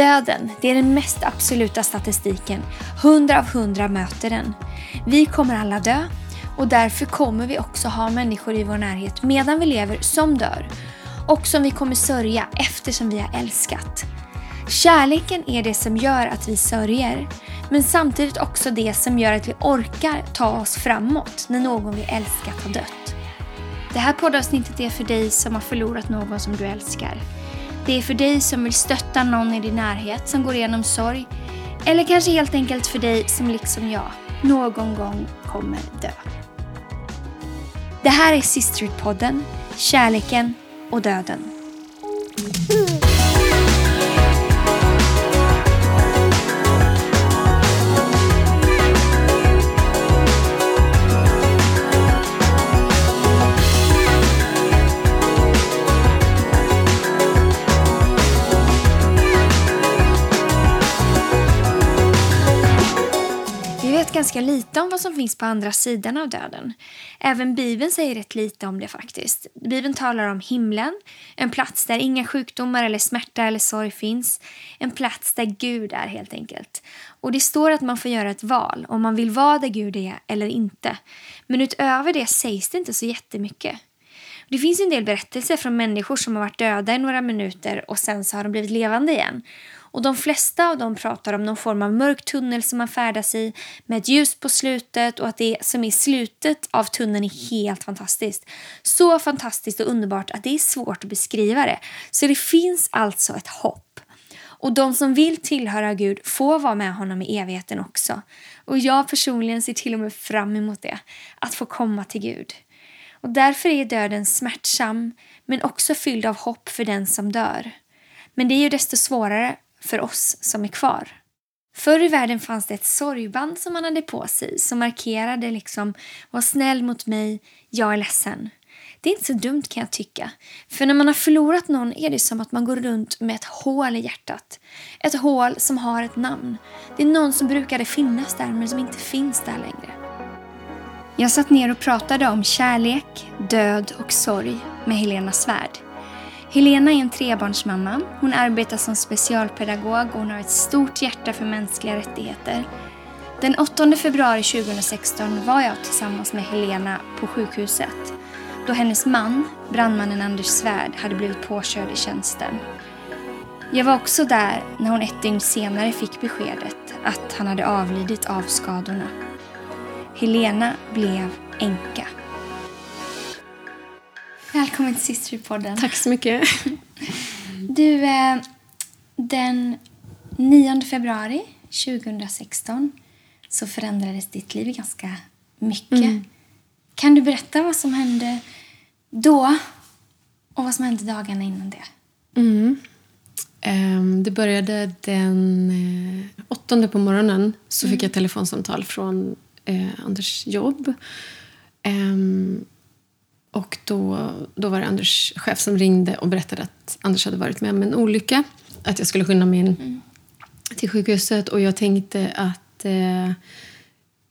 Döden, det är den mest absoluta statistiken. 100 av 100 möter den. Vi kommer alla dö och därför kommer vi också ha människor i vår närhet medan vi lever som dör och som vi kommer sörja eftersom vi har älskat. Kärleken är det som gör att vi sörjer, men samtidigt också det som gör att vi orkar ta oss framåt när någon vi älskat har dött. Det här poddavsnittet är för dig som har förlorat någon som du älskar. Det är för dig som vill stötta någon i din närhet som går igenom sorg. Eller kanske helt enkelt för dig som liksom jag någon gång kommer dö. Det här är Sisterhood-podden, Kärleken och döden. Ganska lite om vad som finns på andra sidan av döden. Även Bibeln säger rätt lite om det faktiskt. Bibeln talar om himlen, en plats där inga sjukdomar eller smärta eller sorg finns. En plats där Gud är helt enkelt. Och det står att man får göra ett val om man vill vara där Gud är eller inte. Men utöver det sägs det inte så jättemycket. Det finns en del berättelser från människor som har varit döda i några minuter och sen så har de blivit levande igen. Och de flesta av dem pratar om någon form av mörk tunnel som man färdas i med ett ljus på slutet och att det som är slutet av tunneln är helt fantastiskt. Så fantastiskt och underbart att det är svårt att beskriva det. Så det finns alltså ett hopp. Och de som vill tillhöra Gud får vara med honom i evigheten också. Och jag personligen ser till och med fram emot det, att få komma till Gud. Och därför är döden smärtsam, men också fylld av hopp för den som dör. Men det är ju desto svårare för oss som är kvar. Förr i världen fanns det ett sorgband som man hade på sig som markerade liksom var snäll mot mig, jag är ledsen. Det är inte så dumt kan jag tycka. För när man har förlorat någon är det som att man går runt med ett hål i hjärtat. Ett hål som har ett namn. Det är någon som brukade finnas där men som inte finns där längre. Jag satt ner och pratade om kärlek, död och sorg med Helena Svärd. Helena är en trebarnsmamma. Hon arbetar som specialpedagog och hon har ett stort hjärta för mänskliga rättigheter. Den 8 februari 2016 var jag tillsammans med Helena på sjukhuset då hennes man, brandmannen Anders Svärd, hade blivit påkörd i tjänsten. Jag var också där när hon ett dygn senare fick beskedet att han hade avlidit av skadorna. Helena blev änka. Välkommen till Sisterpodden. Tack så mycket. Du, eh, den 9 februari 2016 så förändrades ditt liv ganska mycket. Mm. Kan du berätta vad som hände då och vad som hände dagarna innan det? Mm. Ehm, Det började den eh, åttonde på morgonen. Så fick jag telefonsamtal från eh, Anders jobb. Och då, då var det Anders chef som ringde och berättade att Anders hade varit med om en olycka. Att jag skulle skynda mig in till sjukhuset. Och jag tänkte att eh,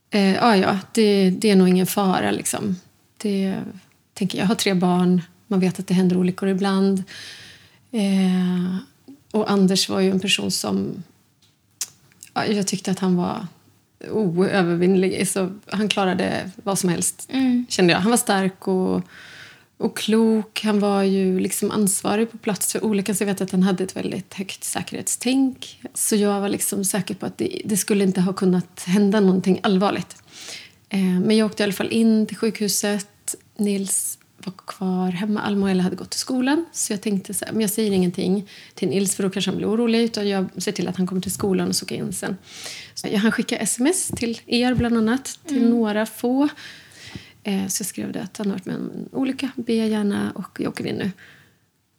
eh, ja, ja, det, det är nog ingen fara. Liksom. Det, tänker, jag har tre barn. Man vet att det händer olyckor ibland. Eh, och Anders var ju en person som... Ja, jag tyckte att han var oövervinnlig. Så han klarade vad som helst, kände jag. Han var stark och, och klok. Han var ju liksom ansvarig på plats för olyckan. Så jag vet att han hade ett väldigt högt säkerhetstänk. Så jag var liksom säker på att det, det skulle inte ha kunnat hända någonting allvarligt. Eh, men jag åkte i alla fall in till sjukhuset. Nils var kvar hemma. Alma och Ella hade gått till skolan. Så jag tänkte så här, men jag säger ingenting till Nils för då kanske han blir orolig. Utan jag ser till att han kommer till skolan och så åker jag in sen. Så jag hann skicka sms till er bland annat. Till några få. Eh, så jag skrev det att han har varit med om en olycka. Be gärna och jag åker in nu.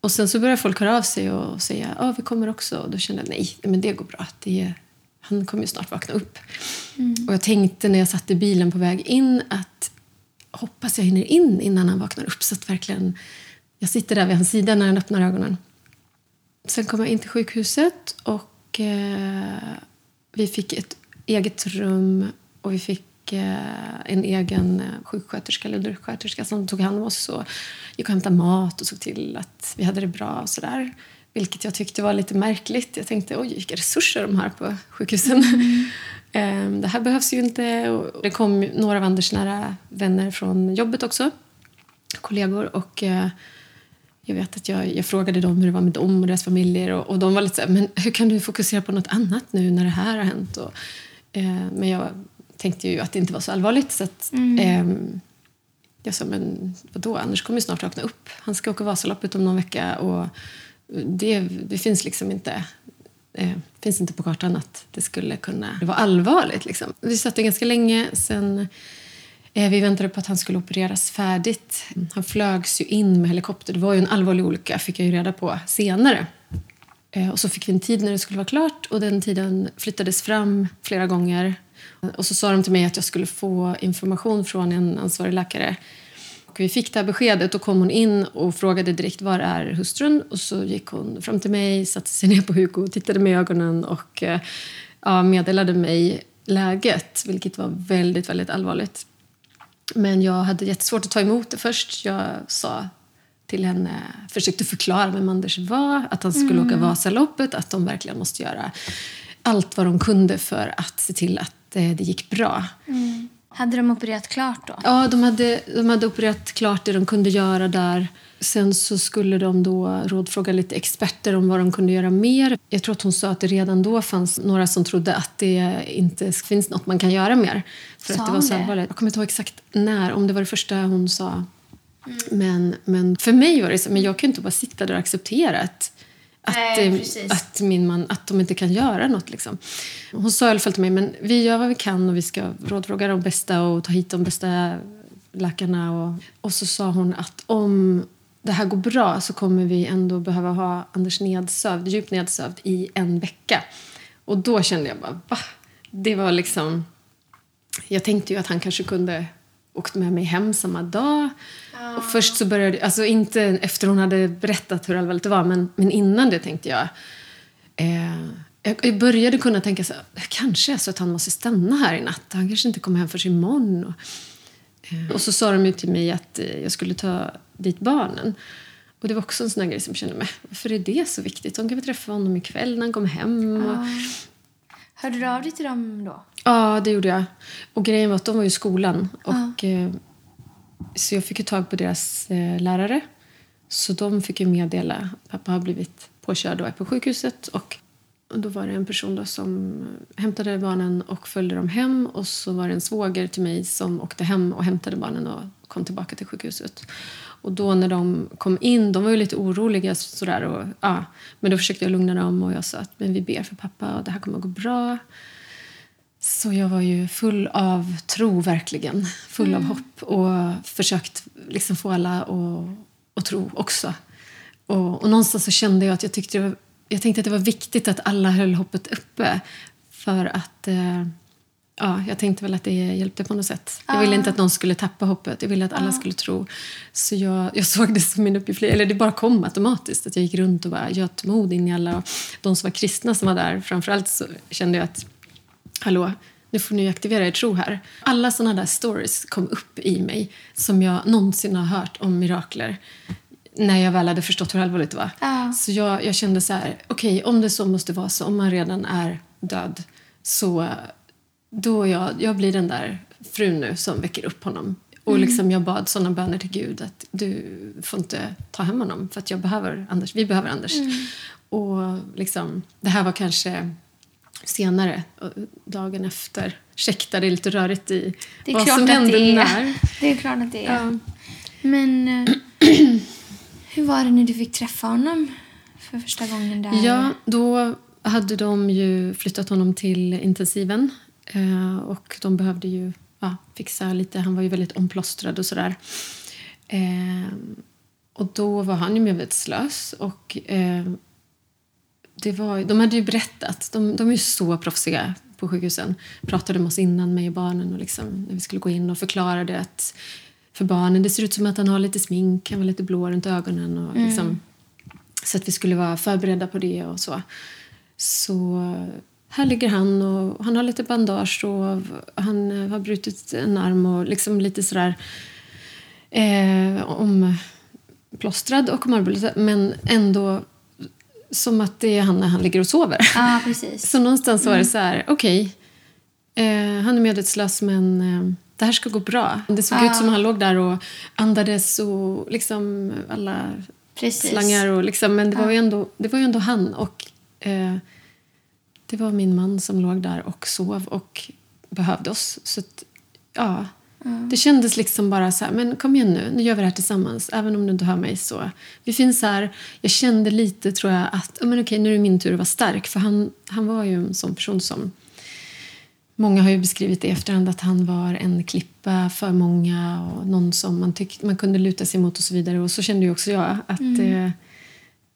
Och sen så började folk höra av sig och säga ja vi kommer också. Och då kände jag nej, men det går bra. Det är, han kommer ju snart vakna upp. Och jag tänkte när jag satt i bilen på väg in att hoppas jag hinner in innan han vaknar upp. Så att verkligen jag sitter där vid hans sida när han öppnar ögonen. Sen kom jag in till sjukhuset och eh, vi fick ett eget rum och vi fick eh, en egen eh, sjuksköterska eller undersköterska som tog hand om oss och gick och hämtade mat och såg till att vi hade det bra och sådär. Vilket jag tyckte var lite märkligt. Jag tänkte oj, vilka resurser de har på sjukhusen. Mm. det här behövs ju inte. Och det kom några av Anders nära vänner från jobbet också. Kollegor. Och eh, jag vet att jag, jag frågade dem hur det var med dem och deras familjer. Och, och de var lite så här, men hur kan du fokusera på något annat nu när det här har hänt? Och, eh, men jag tänkte ju att det inte var så allvarligt. Så att, mm. eh, jag sa, men vadå, Anders kommer ju snart vakna upp. Han ska åka Vasaloppet om någon vecka. Och det, det finns liksom inte eh, finns inte på kartan att det skulle kunna vara allvarligt. Liksom. Vi satt ganska länge. Sen eh, vi väntade på att han skulle opereras färdigt. Han flögs ju in med helikopter. Det var ju en allvarlig olycka, fick jag ju reda på senare. Eh, och så fick vi en tid när det skulle vara klart och den tiden flyttades fram flera gånger. Och så sa de till mig att jag skulle få information från en ansvarig läkare och vi fick det här beskedet och kom hon in och frågade direkt var är hustrun och så gick hon fram till mig, satte sig ner på huk och tittade med ögonen och eh, ja, meddelade mig läget, vilket var väldigt, väldigt allvarligt. Men jag hade jättesvårt att ta emot det först. Jag sa till henne, försökte förklara vem Anders var, att han skulle mm. åka Vasaloppet, att de verkligen måste göra allt vad de kunde för att se till att eh, det gick bra. Mm. Hade de opererat klart då? Ja, de hade, de hade opererat klart det de kunde göra där. Sen så skulle de då rådfråga lite experter om vad de kunde göra mer. Jag tror att hon sa att det redan då fanns några som trodde att det inte finns något man kan göra mer. För sa att det var så allvarligt. Jag kommer inte ihåg exakt när, om det var det första hon sa. Mm. Men, men för mig var det så, men jag kan inte bara sitta där och acceptera att att, Nej, att, min man, att de inte kan göra något. Liksom. Hon sa i alla fall till mig men vi gör vad vi kan och vi ska rådfråga de bästa och ta hit de bästa läkarna. Och, och så sa hon att om det här går bra så kommer vi ändå behöva ha Anders nedsövd, djupt nedsövd i en vecka. Och då kände jag bara, va? Det var liksom... Jag tänkte ju att han kanske kunde åkt med mig hem samma dag. Ah. Och först så började, alltså inte efter hon hade berättat hur allvarligt det var, men, men innan det tänkte jag, eh, jag började kunna tänka så kanske är så att han måste stanna här i natt. Han kanske inte kommer hem förrän imorgon. Och, eh, och så sa de ju till mig att eh, jag skulle ta dit barnen. Och det var också en sån grej som jag kände, mig. varför är det så viktigt? De kan väl träffa honom ikväll när han kommer hem. Och, Hörde du av dig till dem då? Ja, det gjorde jag. Och grejen var att de var i skolan. Och, eh, så jag fick ju tag på deras eh, lärare. Så de fick ju meddela pappa har blivit påkörd och är på sjukhuset. Och, och då var det en person då som hämtade barnen och följde dem hem. Och så var det en svåger till mig som åkte hem och hämtade barnen och kom tillbaka till sjukhuset. Och då när de kom in, de var ju lite oroliga sådär. Och, ja, men då försökte jag lugna dem och jag sa att men vi ber för pappa och det här kommer att gå bra. Så jag var ju full av tro, verkligen. Full mm. av hopp och försökt liksom få alla att, tro också. Och, och någonstans så kände jag att jag tyckte var, jag tänkte att det var viktigt att alla höll hoppet uppe. För att eh, ja, jag tänkte väl att det hjälpte på något sätt. Jag ville inte att någon skulle tappa hoppet. Jag ville att alla skulle tro. Så jag, jag såg det som min uppgift. Eller det bara kom automatiskt. Att jag gick runt och bara göt mod in i alla. Och de som var kristna som var där, framförallt så kände jag att hallå, nu får ni aktivera er tro här. Alla såna där stories kom upp i mig som jag någonsin har hört om mirakler när jag väl hade förstått hur allvarligt det var. Ja. Så jag, jag kände så här, okej, okay, om det så måste vara så, om man redan är död, så då jag, jag blir den där frun nu som väcker upp honom. Och mm. liksom jag bad såna böner till Gud att du får inte ta hem honom för att jag behöver Anders. Vi behöver Anders. Mm. Och liksom, det här var kanske senare, dagen efter. Ursäkta, det är lite rörigt i det är vad som hände det när. Det är klart att det är. Ja. Men eh, hur var det när du fick träffa honom för första gången? där? Ja, då hade de ju flyttat honom till intensiven. Eh, och de behövde ju ja, fixa lite. Han var ju väldigt omplåstrad och sådär. Eh, och då var han ju medvetslös. Och eh, det var, de hade ju berättat, de, de är ju så proffsiga på sjukhusen. Pratade med oss innan, mig och barnen, och liksom, när vi skulle gå in och förklarade att för barnen, det ser ut som att han har lite smink, han var lite blå runt ögonen. Och mm. liksom, Så att vi skulle vara förberedda på det och så. Så här ligger han och han har lite bandage och han har brutit en arm och liksom lite sådär eh, omplåstrad och omarbetad men ändå som att det är han när han ligger och sover. Ja, precis. Så någonstans var det så här, okej, eh, han är medvetslös men eh, det här ska gå bra. Det såg ut som han låg där och andades och liksom alla Precis. slangar och liksom, men det var, ju ändå, det var ju ändå han och eh, det var min man som låg där och sov och behövde oss. Så att, ja, det kändes liksom bara så här, men kom igen nu, nu gör vi det här tillsammans. Även om du inte hör mig så. Vi finns här. Jag kände lite tror jag att, men okej nu är det min tur att vara stark. För han, han var ju en sån person som Många har ju beskrivit i efterhand att han var en klippa för många och någon som man, tyckte, man kunde luta sig mot och så vidare. Och så kände ju också jag att, eh,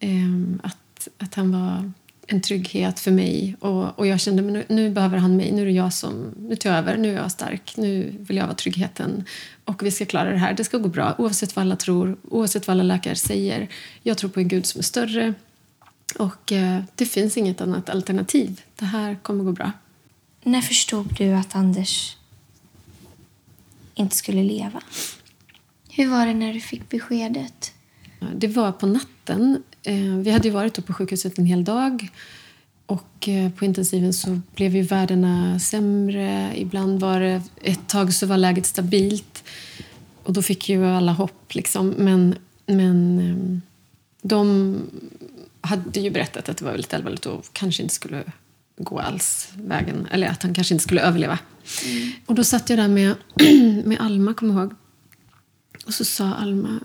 ehm, att, att han var en trygghet för mig. Och, och jag kände men nu, nu behöver han mig. Nu är det jag som nu tar jag över. Nu är jag stark. Nu vill jag vara tryggheten. Och vi ska klara det här. Det ska gå bra oavsett vad alla tror. Oavsett vad alla läkare säger. Jag tror på en Gud som är större. Och eh, det finns inget annat alternativ. Det här kommer gå bra. När förstod du att Anders inte skulle leva? Hur var det när du fick beskedet? Det var på natten. Eh, Vi hade ju varit på sjukhuset en hel dag. Och eh, på intensiven så blev ju värdena sämre. Ibland var det... Ett tag så var läget stabilt. Och då fick ju alla hopp. Liksom. Men, men eh, de hade ju berättat att det var väldigt allvarligt och kanske inte skulle gå alls vägen. Eller att han kanske inte skulle överleva. Och då satt jag där med, med Alma, kommer jag ihåg. Och så sa Alma,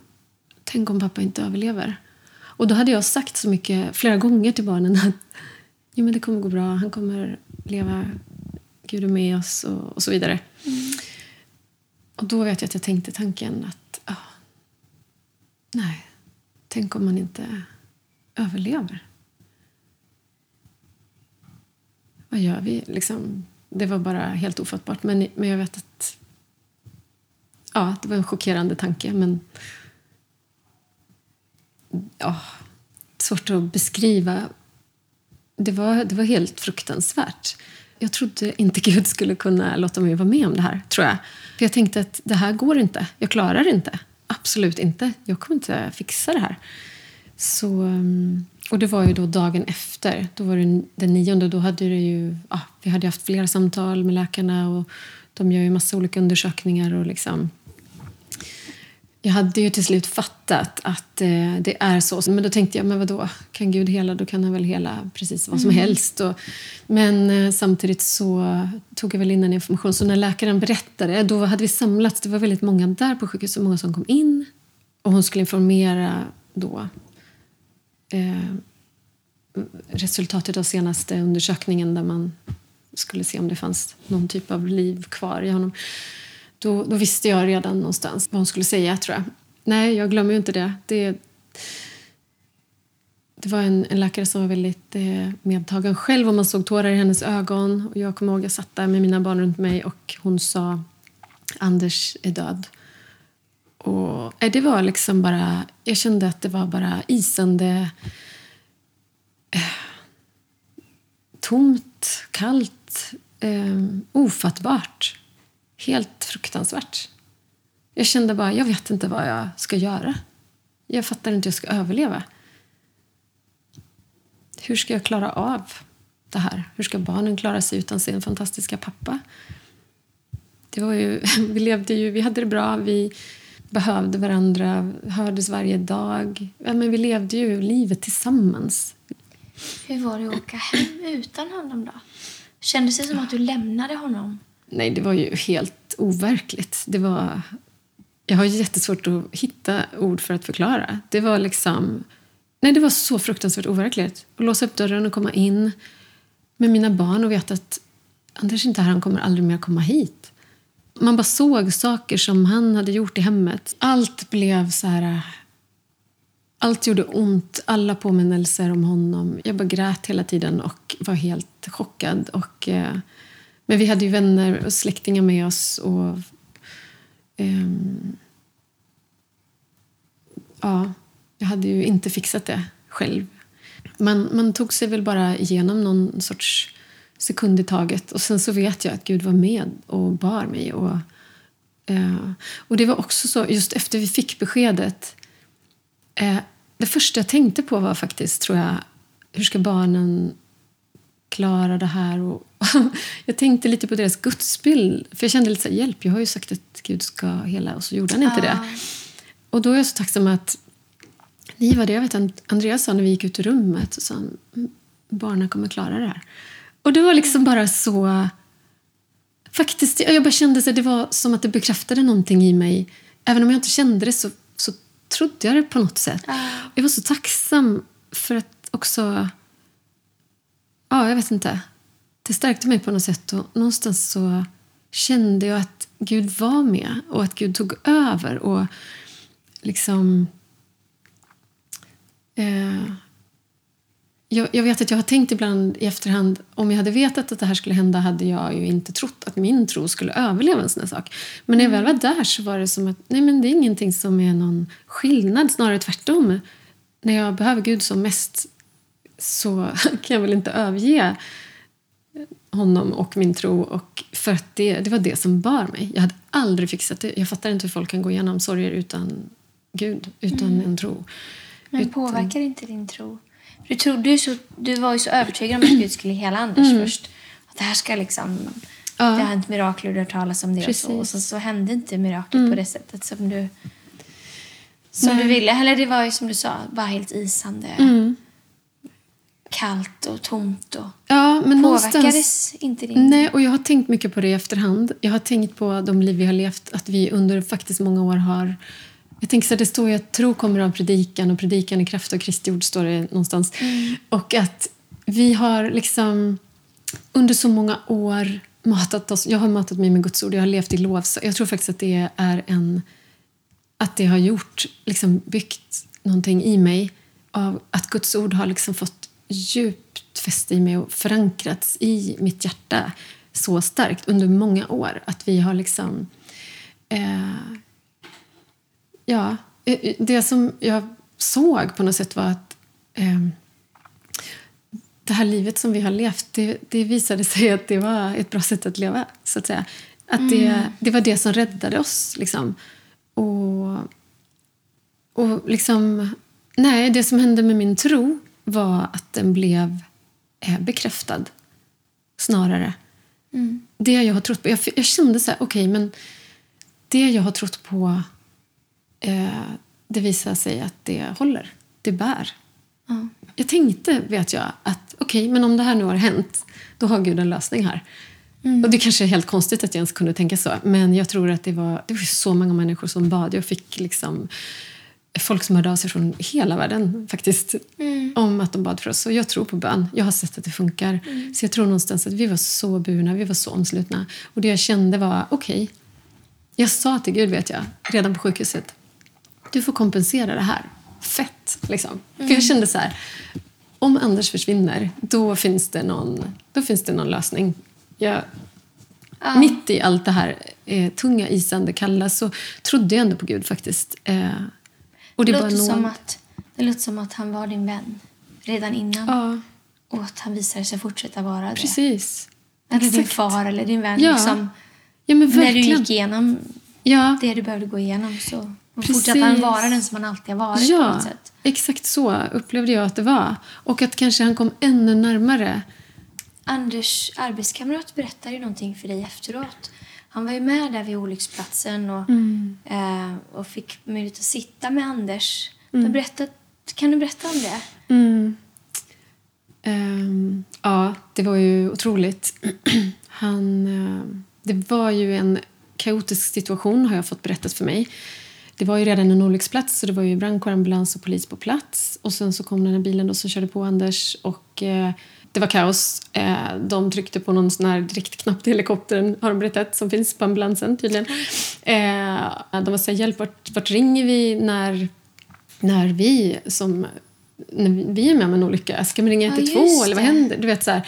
tänk om pappa inte överlever. Och då hade jag sagt så mycket, flera gånger till barnen att jo, men det kommer gå bra, han kommer leva, Gud är med oss och, och så vidare. Och då vet jag att jag tänkte tanken att ah, nej, tänk om man inte överlever. Vad gör vi? Liksom, det var bara helt ofattbart. Men, men jag vet att ja, det var en chockerande tanke. Men ja, svårt att beskriva. Det var, det var helt fruktansvärt. Jag trodde inte Gud skulle kunna låta mig vara med om det här. tror jag. För Jag tänkte att det här går inte. Jag klarar det inte. Absolut inte. Jag kommer inte fixa det här. Så, ehm, och det var ju då dagen efter. Då var det den nionde. Då hade det ju, ja, vi hade haft flera samtal med läkarna. och De gör ju massa olika undersökningar. och liksom jag hade ju till slut fattat att eh, det är så. Men då tänkte jag, men vadå? Kan Gud hela, då kan han väl hela precis vad som helst. Och, men eh, samtidigt så tog jag väl in den information. Så när läkaren berättade, då hade vi samlats. Det var väldigt många där på sjukhuset, många som kom in. Och hon skulle informera då eh, resultatet av senaste undersökningen där man skulle se om det fanns någon typ av liv kvar i honom. Då, då visste jag redan någonstans vad hon skulle säga, tror jag. Nej, jag glömmer ju inte det. Det, det var en, en läkare som var väldigt eh, medtagen själv och man såg tårar i hennes ögon. Och jag kommer ihåg jag satt där med mina barn runt mig och hon sa Anders är död. Och eh, det var liksom bara, jag kände att det var bara isande eh, tomt, kallt, eh, ofattbart. Helt fruktansvärt. Jag kände bara, jag vet inte vad jag ska göra. Jag fattar inte hur jag ska överleva. Hur ska jag klara av det här? Hur ska barnen klara sig utan sin fantastiska pappa? Det var ju, vi levde ju, vi hade det bra, vi behövde varandra, hördes varje dag. Ja, men vi levde ju livet tillsammans. Hur var det att åka hem utan honom då? Kändes det som att du lämnade honom? Nej, det var ju helt overkligt. Det var... Jag har jättesvårt att hitta ord för att förklara. Det var liksom... Nej, det var så fruktansvärt overkligt. Att låsa upp dörren och komma in med mina barn och veta att Anders är inte här, han kommer aldrig mer komma hit. Man bara såg saker som han hade gjort i hemmet. Allt blev så här... Allt gjorde ont, alla påminnelser om honom. Jag bara grät hela tiden och var helt chockad. Och, eh, men vi hade ju vänner och släktingar med oss. Och, Um, ja, jag hade ju inte fixat det själv. Man, man tog sig väl bara igenom någon sorts sekund i taget. Och sen så vet jag att Gud var med och bar mig. Och, eh, och det var också så, just efter vi fick beskedet. Eh, det första jag tänkte på var faktiskt, tror jag, hur ska barnen klara det här? Och jag tänkte lite på deras gudsbild. För jag kände lite så här, hjälp, jag har ju sagt att Gud ska hela och så gjorde han inte Ja. det. Och då är jag så tacksam att ni var det. Jag vet att Andreas sa när vi gick ut ur rummet så sa "Mm, barnen kommer klara det här. Och det var liksom bara så... Faktiskt, jag bara kände att det var som att det bekräftade någonting i mig. Även om jag inte kände det så, så trodde jag det på något sätt. Och jag var så tacksam för att också... Ja, jag vet inte. Det stärkte mig på något sätt och någonstans så kände jag att Gud var med och att Gud tog över och liksom... Eh, jag, jag vet att jag har tänkt ibland i efterhand om jag hade vetat att det här skulle hända hade jag ju inte trott att min tro skulle överleva en sån här sak. Men när jag väl var där så var det som att nej men det är ingenting som är någon skillnad, snarare tvärtom. När jag behöver Gud som mest så kan jag väl inte överge honom och min tro. Och för att det, det var det som bar mig. Jag hade aldrig fixat det. Jag fattar inte hur folk kan gå igenom sorger utan Gud, utan en tro. Men Utan- påverkar inte din tro? Du, trodde ju så, du var ju så övertygad om att Gud skulle hela Anders först. Att det här ska liksom... Mm. Ja. Det har hänt mirakel och du har talas om det och så. Och så, så hände inte miraklet på det sättet som du... Som du ville. Eller det var ju som du sa, bara helt isande. Mm. Kallt och tomt. Och Ja, men påverkades inte din... Nej, och jag har tänkt mycket på det i efterhand. Jag har tänkt på de liv vi har levt, att vi under faktiskt många år har... Jag tänker så att det står ju att tro kommer av predikan och predikan i kraft av Kristi ord står det någonstans. Och att vi har liksom under så många år matat oss. Jag har matat mig med Guds ord, jag har levt i lov. Så jag tror faktiskt att det är en... Att det har gjort, liksom byggt någonting i mig av att Guds ord har liksom fått djupt fäste i mig och förankrats i mitt hjärta så starkt under många år. Att vi har liksom... Eh, ja, eh, det som jag såg på något sätt var att eh, det här livet som vi har levt, det, det visade sig att det var ett bra sätt att leva. så att säga. Att det, det var det som räddade oss. Liksom. Och, och liksom, nej, det som hände med min tro var att den blev eh, bekräftad snarare. Det jag har trott på. Jag, jag kände så här, okej, men det jag har trott på eh, det visar sig att det håller. Det bär. Ja. Jag tänkte, vet jag, att okej, men om det här nu har hänt, då har Gud en lösning här. Och Det kanske är helt konstigt att jag ens kunde tänka så, men jag tror att det var, det var så många människor som bad. Jag fick liksom folk som hörde av sig från hela världen faktiskt om att de bad för oss. Och jag tror på bön. Jag har sett att det funkar. Så jag tror någonstans att vi var så burna, vi var så omslutna. Och det jag kände var, okej, jag sa till Gud, vet jag, redan på sjukhuset, du får kompensera det här. Fett, liksom. För jag kände så här, om Anders försvinner, då finns det någon, då finns det någon lösning. Jag, Mitt i allt det här eh, tunga, isande, kalla så trodde jag ändå på Gud faktiskt. Eh, och Det, det, låter som att, det låter som att han var din vän redan innan. Ja, Och att han visade sig fortsätta vara det. precis. Eller din far eller din vän. Ja, Liksom, Ja, men när du gick igenom Ja, det du behövde gå igenom så fortsatte han vara den som han alltid har varit på ja något sätt. exakt så upplevde jag att det var. Och att kanske han kom ännu närmare. Anders arbetskamrat berättade ju någonting för dig efteråt. Han var ju med där vid olycksplatsen och, Mm. eh, och fick möjlighet att sitta med Anders. Mm. Berättat, kan du berätta om det? Mm. Ehm, ja, det var ju otroligt. Han, eh, det var ju en kaotisk situation har jag fått berättat för mig. Det var ju redan en olycksplats så det var ju brandkår, ambulans och polis på plats. Och sen så kom den här bilen då som körde på Anders och eh, det var kaos. Eh, de tryckte på någon sån här direktknapp till helikoptern har de berättat som finns på ambulansen tydligen. Eh, de var så här, hjälp vart, vart ringer vi när, när vi som när vi är med om en olycka. Ska man ringa Ja, 112 just eller vad händer? Du vet så här.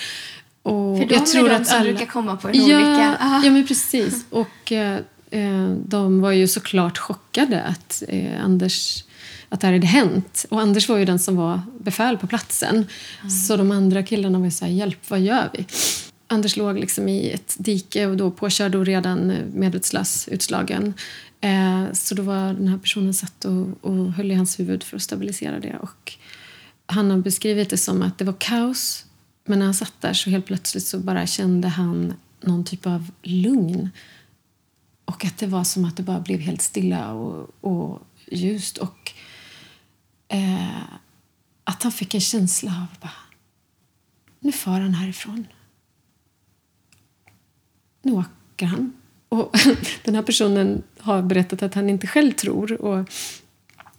Och För de är de som brukar komma på en ja, olycka. Ah. Ja, men precis. Och eh, eh, de var ju såklart chockade att eh, Anders att det här hade hänt. Och Anders var ju den som var befäl på platsen. Så de andra killarna var ju så här, hjälp, vad gör vi? Anders låg liksom i ett dike och då påkörd och redan eh, medvetslös, utslagen. Eh, så då var den här personen satt och, och höll i hans huvud för att stabilisera det. Och han har beskrivit det som att det var kaos men när han satt där så helt plötsligt så bara kände han någon typ av lugn. Och att det var som att det bara blev helt stilla och, och ljust. Och eh, att han fick en känsla av bara, nu far han härifrån. Nu åker han. Och den här personen har berättat att han inte själv tror. Och,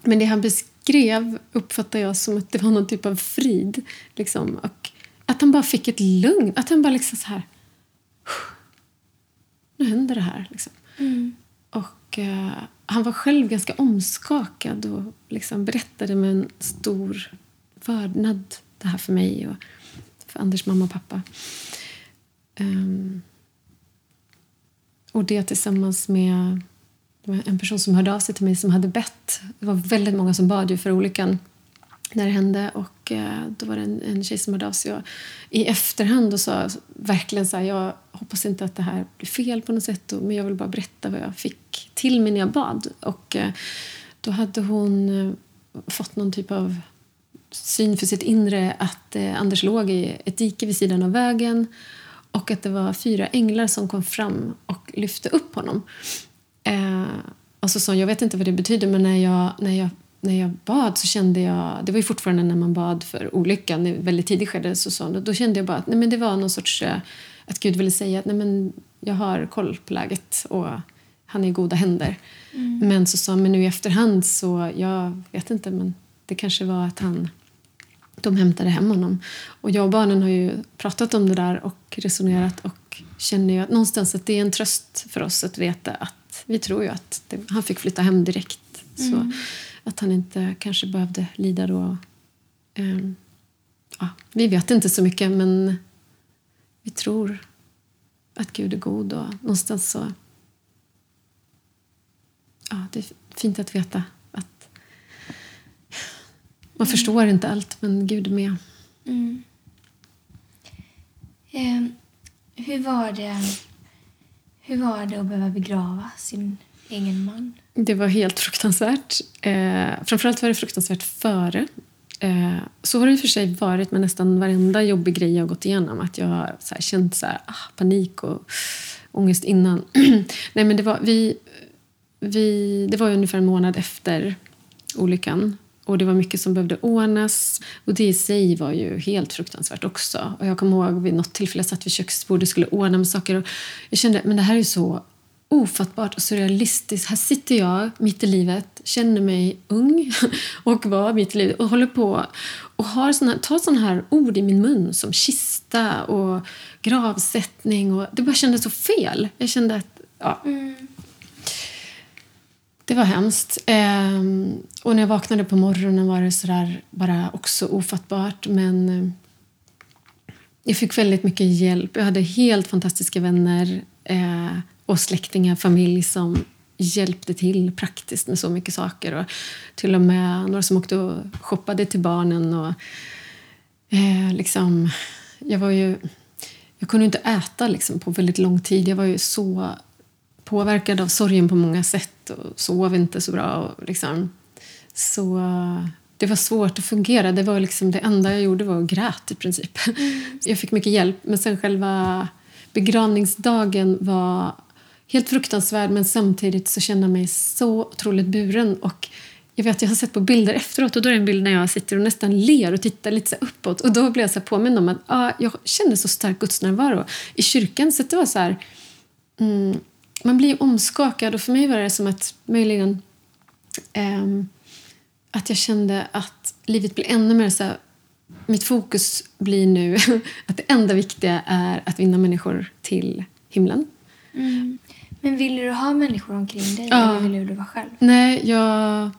men det han beskrev uppfattar jag som att det var någon typ av frid. Liksom, och att han bara fick ett lugn. Att han bara liksom så här... Nu händer det här. Liksom. Mm. Och eh, han var själv ganska omskakad och liksom berättade med en stor vördnad det här för mig och för Anders mamma och pappa. Um, och det tillsammans med en person som hörde av sig till mig som hade bett. Det var väldigt många som bad ju för olyckan när det hände. Och eh, Då var det en, en tjej som hörde av sig och, i efterhand och sa verkligen så här, jag hoppas inte att det här blir fel på något sätt men jag vill bara berätta vad jag fick till mig när jag bad. Och eh, Då hade hon eh, fått någon typ av syn för sitt inre att Anders låg i ett dike vid sidan av vägen och att det var fyra änglar som kom fram och lyfte upp honom. Eh, och så sa jag vet inte vad det betyder, men när jag, när jag när jag bad så kände jag, det var ju fortfarande när man bad för olyckan, i väldigt tidigt skede, så sa då kände jag bara att nej, men det var någon sorts, eh, att Gud ville säga att nej, men jag har koll på läget och han är i goda händer. Mm. Men så sa men nu i efterhand så, jag vet inte, men det kanske var att han, de hämtade hem honom. Och jag och barnen har ju pratat om det där och resonerat och känner ju att någonstans att det är en tröst för oss att veta att vi tror ju att det, han fick flytta hem direkt. Mm. Så att han inte kanske behövde lida då. Um, ja, vi vet inte så mycket, men vi tror att Gud är god och någonstans så... Ja, det är fint att veta att man mm. förstår inte allt, men Gud är med. Mm. Eh, hur, var det, hur var det att behöva begrava sin Ingen man? Det var helt fruktansvärt. Eh, framförallt var det fruktansvärt före. Eh, så har det i och för sig varit med nästan varenda jobbig grej jag gått igenom. Att jag har så här, känt så här, ah, panik och ångest innan. Nej, men det var, vi, vi, det var ungefär en månad efter olyckan. Och det var mycket som behövde ordnas. Och det i sig var ju helt fruktansvärt också. Och jag kommer ihåg vid något tillfälle jag satt vid köksbordet och skulle ordna med saker. Och jag kände men det här är så ofattbart och surrealistiskt. Här sitter jag mitt i livet, känner mig ung och var mitt i livet och håller på och har såna, tar sådana här ord i min mun som kista och gravsättning. Och det bara kändes så fel. Jag kände att... Ja. Mm. Det var hemskt. Ehm, och när jag vaknade på morgonen var det sådär bara också ofattbart. Men eh, jag fick väldigt mycket hjälp. Jag hade helt fantastiska vänner. Eh, och släktingar, familj som hjälpte till praktiskt med så mycket saker. Och till och med några som åkte och shoppade till barnen. Och, eh, liksom, jag, var ju, jag kunde inte äta liksom, på väldigt lång tid. Jag var ju så påverkad av sorgen på många sätt och sov inte så bra. Och, liksom, så det var svårt att fungera. Det var liksom det enda jag gjorde var att grät i princip. Mm. Jag fick mycket hjälp, men sen själva begravningsdagen var helt fruktansvärd men samtidigt så känner jag mig så otroligt buren. Och jag vet, jag har sett på bilder efteråt och då är det en bild när jag sitter och nästan ler och tittar lite så uppåt. Och då blir jag så påmind om att ah, jag kände så stark gudsnärvaro i kyrkan. Så det var så här, mm, man blir omskakad och för mig var det som att möjligen um, att jag kände att livet blir ännu mer så här, mitt fokus blir nu att det enda viktiga är att vinna människor till himlen. Mm. Men ville du ha människor omkring dig ja. eller ville du vara själv? Nej, jag,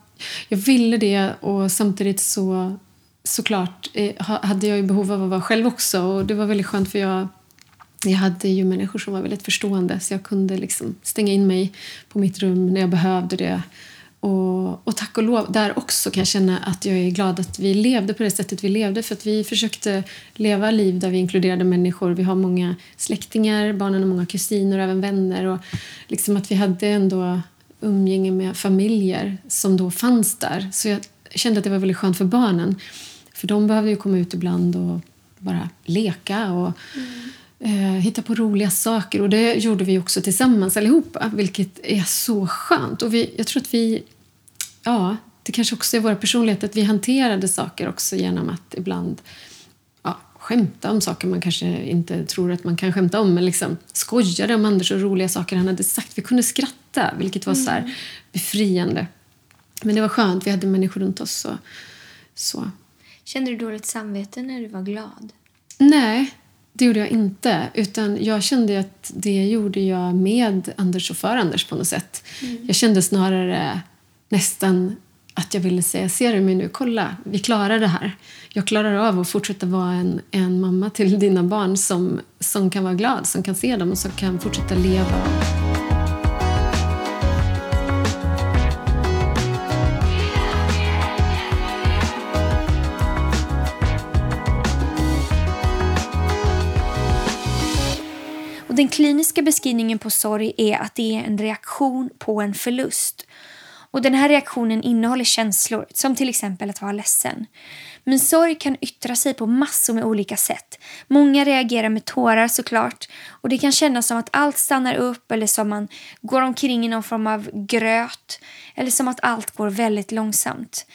jag ville det och samtidigt så såklart eh, hade jag ju behov av att vara själv också och det var väldigt skönt för jag jag hade ju människor som var väldigt förstående så jag kunde liksom stänga in mig på mitt rum när jag behövde det och, och tack och lov, där också kan jag känna att jag är glad att vi levde på det sättet vi levde för att vi försökte leva liv där vi inkluderade människor. Vi har många släktingar, barnen har många kusiner och även vänner och liksom att vi hade ändå umgänge med familjer som då fanns där. Så jag kände att det var väldigt skönt för barnen. För de behövde ju komma ut ibland och bara leka och eh, hitta på roliga saker. Och det gjorde vi också tillsammans allihopa, vilket är så skönt. Och vi, jag tror att vi, ja, det kanske också är våra personligheter, att vi hanterade saker också genom att ibland ja, skämta om saker man kanske inte tror att man kan skämta om. Men liksom skojade om Anders och roliga saker han hade sagt. Vi kunde skratta, vilket var så här befriande. Men det var skönt, vi hade människor runt oss. Och, så. Kände du dåligt samvete när du var glad? Nej, det gjorde jag inte. Utan Jag kände att det gjorde jag med Anders och för Anders på något sätt. Jag kände snarare nästan att jag ville säga, ser du mig nu, kolla, vi klarar det här. Jag klarar av att fortsätta vara en, en mamma till dina barn som, som kan vara glad, som kan se dem och som kan fortsätta leva. Och den kliniska beskrivningen på sorg är att det är en reaktion på en förlust. Och den här reaktionen innehåller känslor, som till exempel att vara ledsen. Men sorg kan yttra sig på massor med olika sätt. Många reagerar med tårar såklart. Och det kan kännas som att allt stannar upp eller som man går omkring i någon form av gröt. Eller som att allt går väldigt långsamt.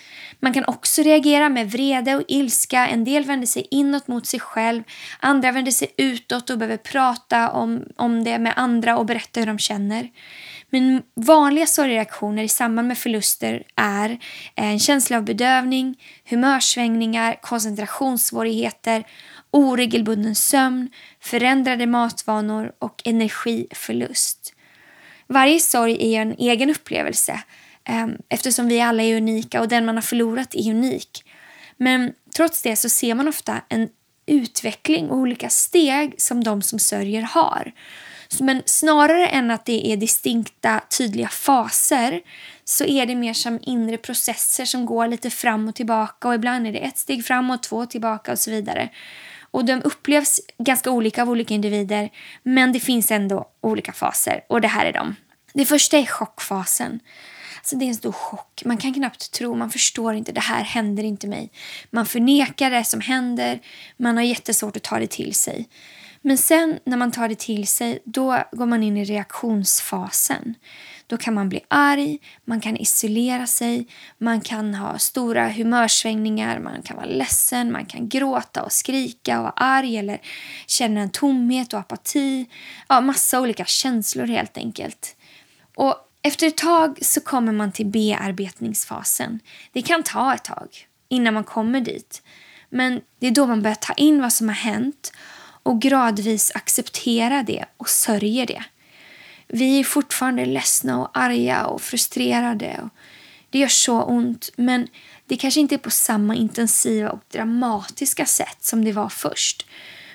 Man kan också reagera med vrede och ilska. En del vänder sig inåt mot sig själv. Andra vänder sig utåt och behöver prata om, om det med andra och berätta hur de känner. Men vanliga sorgreaktioner i samband med förluster är eh, en känsla av bedövning, humörsvängningar, koncentrationssvårigheter, oregelbunden sömn, förändrade matvanor och energiförlust. Varje sorg är en egen upplevelse ehm, eftersom vi alla är unika och den man har förlorat är unik. Men trots det så ser man ofta en utveckling och olika steg som de som sörjer har. Men snarare än att det är distinkta, tydliga faser så är det mer som inre processer som går lite fram och tillbaka och ibland är det ett steg framåt, två tillbaka och så vidare. Och de upplevs ganska olika av olika individer men det finns ändå olika faser och det här är de. Det första är chockfasen. Alltså det är en stor chock. Man kan knappt tro, man förstår inte, det här händer inte mig. Man förnekar det som händer, man har jättesvårt att ta det till sig. Men sen när man tar det till sig, då går man in i reaktionsfasen. Då kan man bli arg, man kan isolera sig, man kan ha stora humörsvängningar, man kan vara ledsen, man kan gråta och skrika och vara arg eller känna en tomhet och apati. Ja, massa olika känslor helt enkelt. Och efter ett tag så kommer man till bearbetningsfasen. Det kan ta ett tag innan man kommer dit. Men det är då man börjar ta in vad som har hänt och gradvis acceptera det och sörjer det. Vi är fortfarande ledsna och arga och frustrerade. Och det gör så ont, men det kanske inte är på samma intensiva och dramatiska sätt som det var först.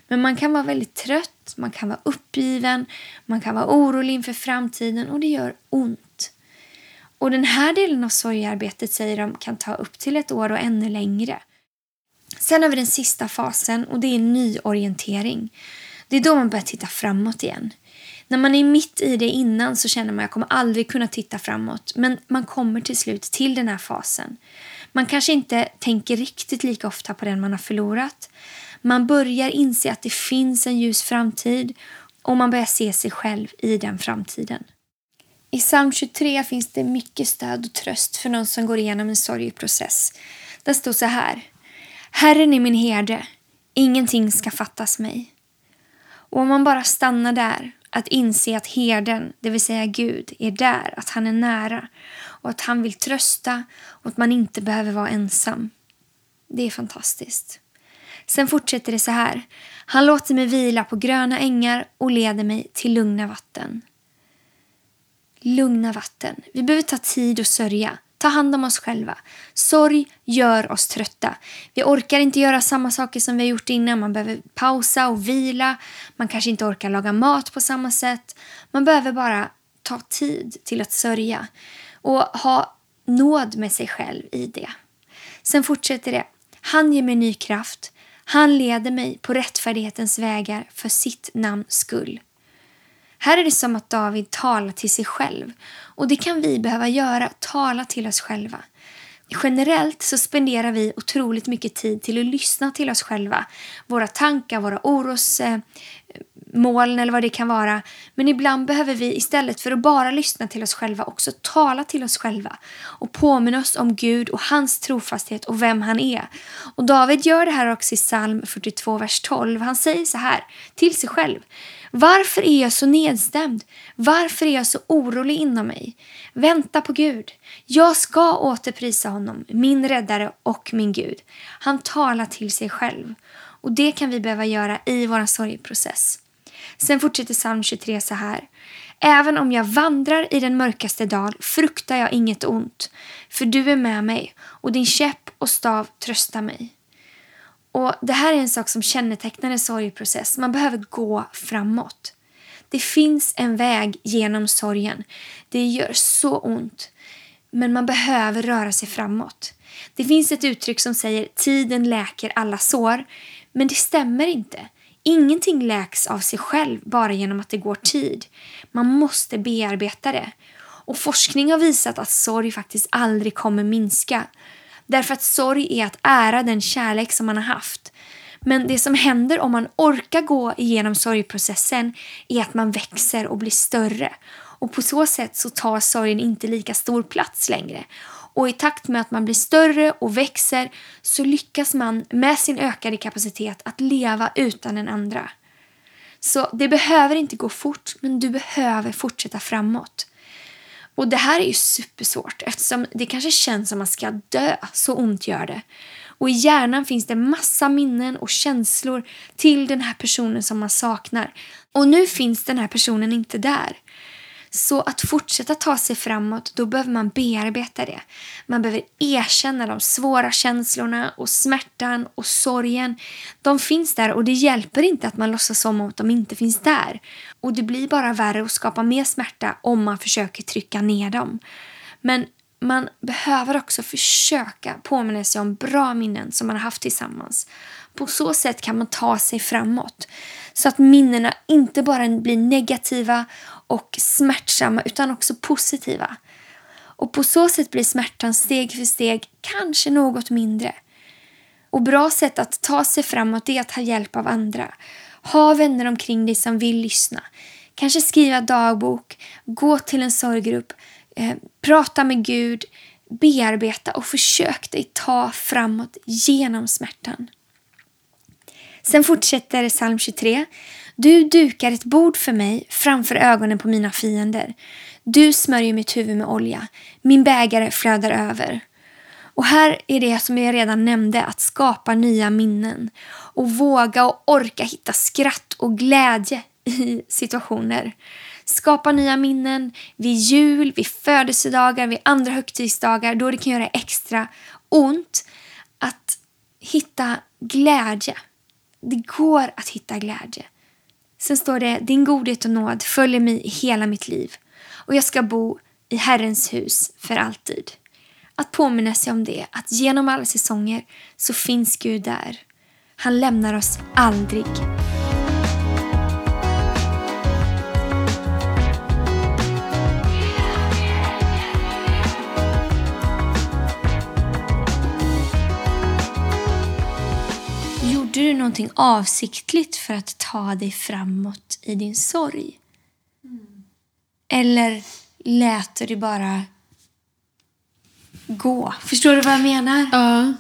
Men man kan vara väldigt trött, man kan vara uppgiven, man kan vara orolig inför framtiden och det gör ont. Och den här delen av sorgearbetet säger de kan ta upp till ett år och ännu längre. Sen har vi den sista fasen och det är nyorientering. Det är då man börjar titta framåt igen. När man är mitt i det innan så känner man att jag kommer aldrig kunna titta framåt. Men man kommer till slut till den här fasen. Man kanske inte tänker riktigt lika ofta på den man har förlorat. Man börjar inse att det finns en ljus framtid och man börjar se sig själv i den framtiden. I psalm 23 finns det mycket stöd och tröst för någon som går igenom en sorgeprocess. Där står så här. Herren är min herde, ingenting ska fattas mig. Och om man bara stannar där, att inse att herden, det vill säga Gud, är där, att han är nära och att han vill trösta och att man inte behöver vara ensam. Det är fantastiskt. Sen fortsätter det så här. Han låter mig vila på gröna ängar och leder mig till lugna vatten. Lugna vatten. Vi behöver ta tid och sörja. Ta hand om oss själva. Sorg gör oss trötta. Vi orkar inte göra samma saker som vi har gjort innan. Man behöver pausa och vila. Man kanske inte orkar laga mat på samma sätt. Man behöver bara ta tid till att sörja och ha nåd med sig själv i det. Sen fortsätter det. Han ger mig ny kraft. Han leder mig på rättfärdighetens vägar för sitt namns skull. Här är det som att David talar till sig själv och det kan vi behöva göra, tala till oss själva. Generellt så spenderar vi otroligt mycket tid till att lyssna till oss själva. Våra tankar, våra orosmoln eh, eller vad det kan vara. Men ibland behöver vi istället för att bara lyssna till oss själva också tala till oss själva och påminna oss om Gud och hans trofasthet och vem han är. Och David gör det här också i psalm 42, vers 12. Han säger så här till sig själv. Varför är jag så nedstämd? Varför är jag så orolig inom mig? Vänta på Gud. Jag ska återprisa honom, min räddare och min Gud. Han talar till sig själv. Och det kan vi behöva göra i vår sorgeprocess. Sen fortsätter psalm 23 så här. Även om jag vandrar i den mörkaste dal fruktar jag inget ont, för du är med mig och din käpp och stav tröstar mig. Och Det här är en sak som kännetecknar en sorgprocess. Man behöver gå framåt. Det finns en väg genom sorgen. Det gör så ont. Men man behöver röra sig framåt. Det finns ett uttryck som säger tiden läker alla sår. Men det stämmer inte. Ingenting läks av sig själv bara genom att det går tid. Man måste bearbeta det. Och forskning har visat att sorg faktiskt aldrig kommer minska. Därför att sorg är att ära den kärlek som man har haft. Men det som händer om man orkar gå igenom sorgprocessen är att man växer och blir större. Och på så sätt så tar sorgen inte lika stor plats längre. Och i takt med att man blir större och växer så lyckas man med sin ökade kapacitet att leva utan den andra. Så det behöver inte gå fort, men du behöver fortsätta framåt. Och det här är ju supersvårt eftersom det kanske känns som att man ska dö, så ont gör det. Och i hjärnan finns det massa minnen och känslor till den här personen som man saknar. Och nu finns den här personen inte där. Så att fortsätta ta sig framåt, då behöver man bearbeta det. Man behöver erkänna de svåra känslorna och smärtan och sorgen. De finns där och det hjälper inte att man låtsas som att de inte finns där. Och det blir bara värre och skapar mer smärta om man försöker trycka ner dem. Men man behöver också försöka påminna sig om bra minnen som man har haft tillsammans. På så sätt kan man ta sig framåt. Så att minnena inte bara blir negativa och smärtsamma utan också positiva. Och på så sätt blir smärtan steg för steg kanske något mindre. Och bra sätt att ta sig framåt är att ha hjälp av andra. Ha vänner omkring dig som vill lyssna. Kanske skriva dagbok, gå till en sorggrupp, eh, prata med Gud, bearbeta och försök dig ta framåt genom smärtan. Sen fortsätter psalm 23. Du dukar ett bord för mig framför ögonen på mina fiender. Du smörjer mitt huvud med olja. Min bägare flödar över. Och här är det som jag redan nämnde, att skapa nya minnen och våga och orka hitta skratt och glädje i situationer. Skapa nya minnen vid jul, vid födelsedagar, vid andra högtidsdagar då det kan göra extra ont att hitta glädje. Det går att hitta glädje. Sen står det din godhet och nåd följer mig i hela mitt liv och jag ska bo i Herrens hus för alltid. Att påminna sig om det, att genom alla säsonger så finns Gud där. Han lämnar oss aldrig. Du någonting avsiktligt för att ta dig framåt i din sorg? Mm. Eller lät du det bara gå? Förstår du vad jag menar? Ja.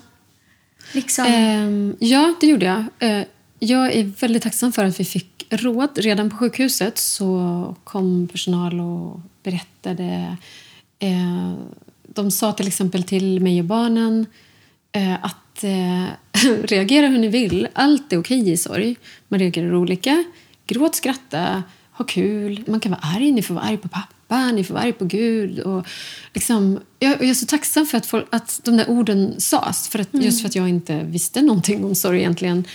Liksom. Um, ja, det gjorde jag. Uh, jag är väldigt tacksam för att vi fick råd. Redan på sjukhuset så kom personal och berättade. Uh, de sa till exempel till mig och barnen uh, att eh, reagera hur ni vill. Allt är okej i sorg. Man reagerar olika. Gråt, skratta, ha kul. Man kan vara arg. Ni får vara arg på pappa, ni får vara arg på Gud. Och liksom, jag, jag är så tacksam för att, folk, att de där orden sades. För att, mm. Just för att jag inte visste någonting om sorg egentligen.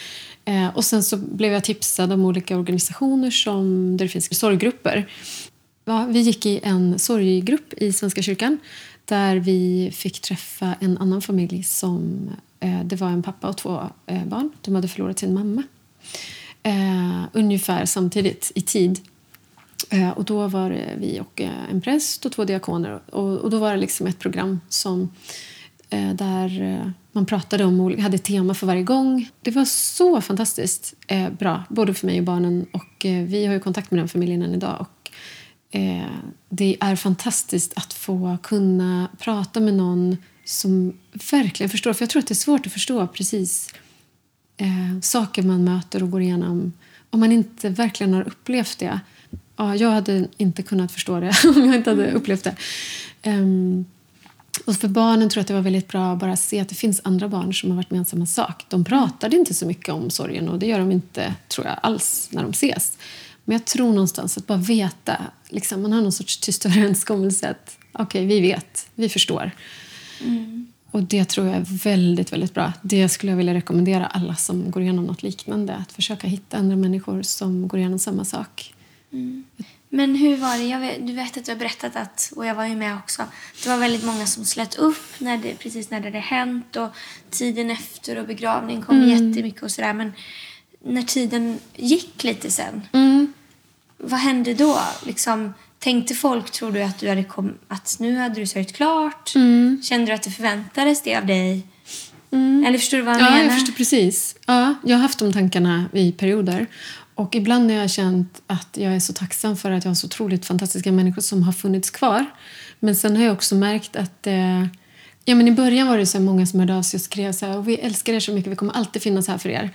Eh, och sen så blev jag tipsad om olika organisationer som, där det finns sorggrupper. Ja, vi gick i en sorggrupp i Svenska kyrkan där vi fick träffa en annan familj som Eh, det var en pappa och två eh, barn. De hade förlorat sin mamma. Eh, ungefär samtidigt i tid. Uh, och Då var vi och en präst och två diakoner. Och, och, Då var det liksom ett program som eh, där eh, man pratade om olika, hade ett tema för varje gång. Det var så fantastiskt eh, bra, både för mig och barnen. Och eh, Vi har ju kontakt med den familjen än idag. Och, det är fantastiskt att få kunna prata med någon som verkligen förstår. För jag tror att det är svårt att förstå precis eh, saker man möter och går igenom om man inte verkligen har upplevt det. Ja, jag hade inte kunnat förstå det om jag inte hade upplevt det. Um, och för barnen tror jag att det var väldigt bra att bara se att det finns andra barn som har varit med om samma sak. De pratade inte så mycket om sorgen och det gör de inte, tror jag, alls när de ses. Men jag tror någonstans att bara veta, liksom, man har någon sorts tyst överenskommelse att okej, okay, vi vet, vi förstår. Mm. Och det tror jag är väldigt, väldigt bra. Det skulle jag vilja rekommendera alla som går igenom något liknande. Att försöka hitta andra människor som går igenom samma sak. Mm. Men hur var det? Vet, du vet att du har berättat att, och jag var ju med också, det var väldigt många som slöt upp när det, precis när det hade hänt och tiden efter och begravning kom mm. jättemycket och sådär. Men när tiden gick lite sen, mm. vad hände då? Liksom, tänkte folk, tror du, att, du hade kom, att nu hade du sörjt klart? Mm. Kände du att det förväntades det av dig? Mm. Eller förstår du vad jag ja, menar? Ja, jag förstår precis. Ja, jag har haft de tankarna i perioder. Och ibland har jag känt att jag är så tacksam för att jag har så otroligt fantastiska människor som har funnits kvar. Men sen har jag också märkt att eh, ja, men i början var det så många som hörde av sig och skrev så här, vi älskar er så mycket, vi kommer alltid finnas här för er.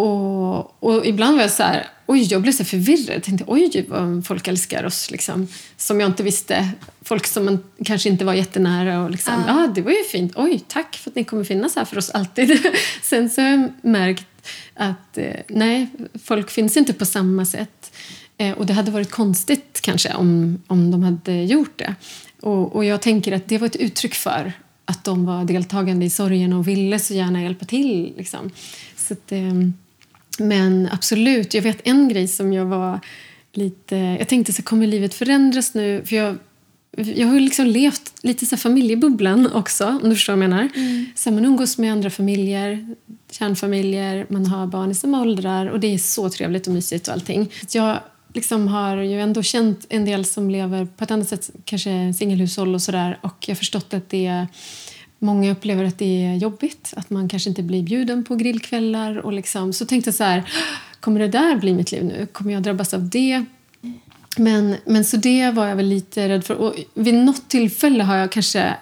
Och, och ibland var jag så här, oj, jag blev så förvirrad. Jag tänkte, oj, vad folk älskar oss. Liksom. Som jag inte visste. Folk som man kanske inte var jättenära. Och liksom, ja, ah. det var ju fint. Oj, tack för att ni kommer finnas här för oss alltid. Sen så har jag märkt att eh, nej, folk finns inte på samma sätt. Eh, och det hade varit konstigt kanske om, om de hade gjort det. Och, och jag tänker att det var ett uttryck för att de var deltagande i sorgen och ville så gärna hjälpa till. Liksom. Så att, eh, men absolut, jag vet en grej som jag var lite... Jag tänkte så kommer livet förändras nu? För jag, jag har liksom levt lite så familjebubblan också, om du förstår vad jag menar. Mm. Så man umgås med andra familjer, kärnfamiljer, man har barn i samma åldrar och det är så trevligt och mysigt och allting. Jag liksom har ju ändå känt en del som lever på ett annat sätt, kanske singelhushåll och sådär och jag har förstått att det Många upplever att det är jobbigt, att man kanske inte blir bjuden på grillkvällar. Och liksom, så tänkte jag så här, kommer det där bli mitt liv nu? Kommer jag drabbas av det? Men, men så det var jag väl lite rädd för. Och vid något tillfälle har jag kanske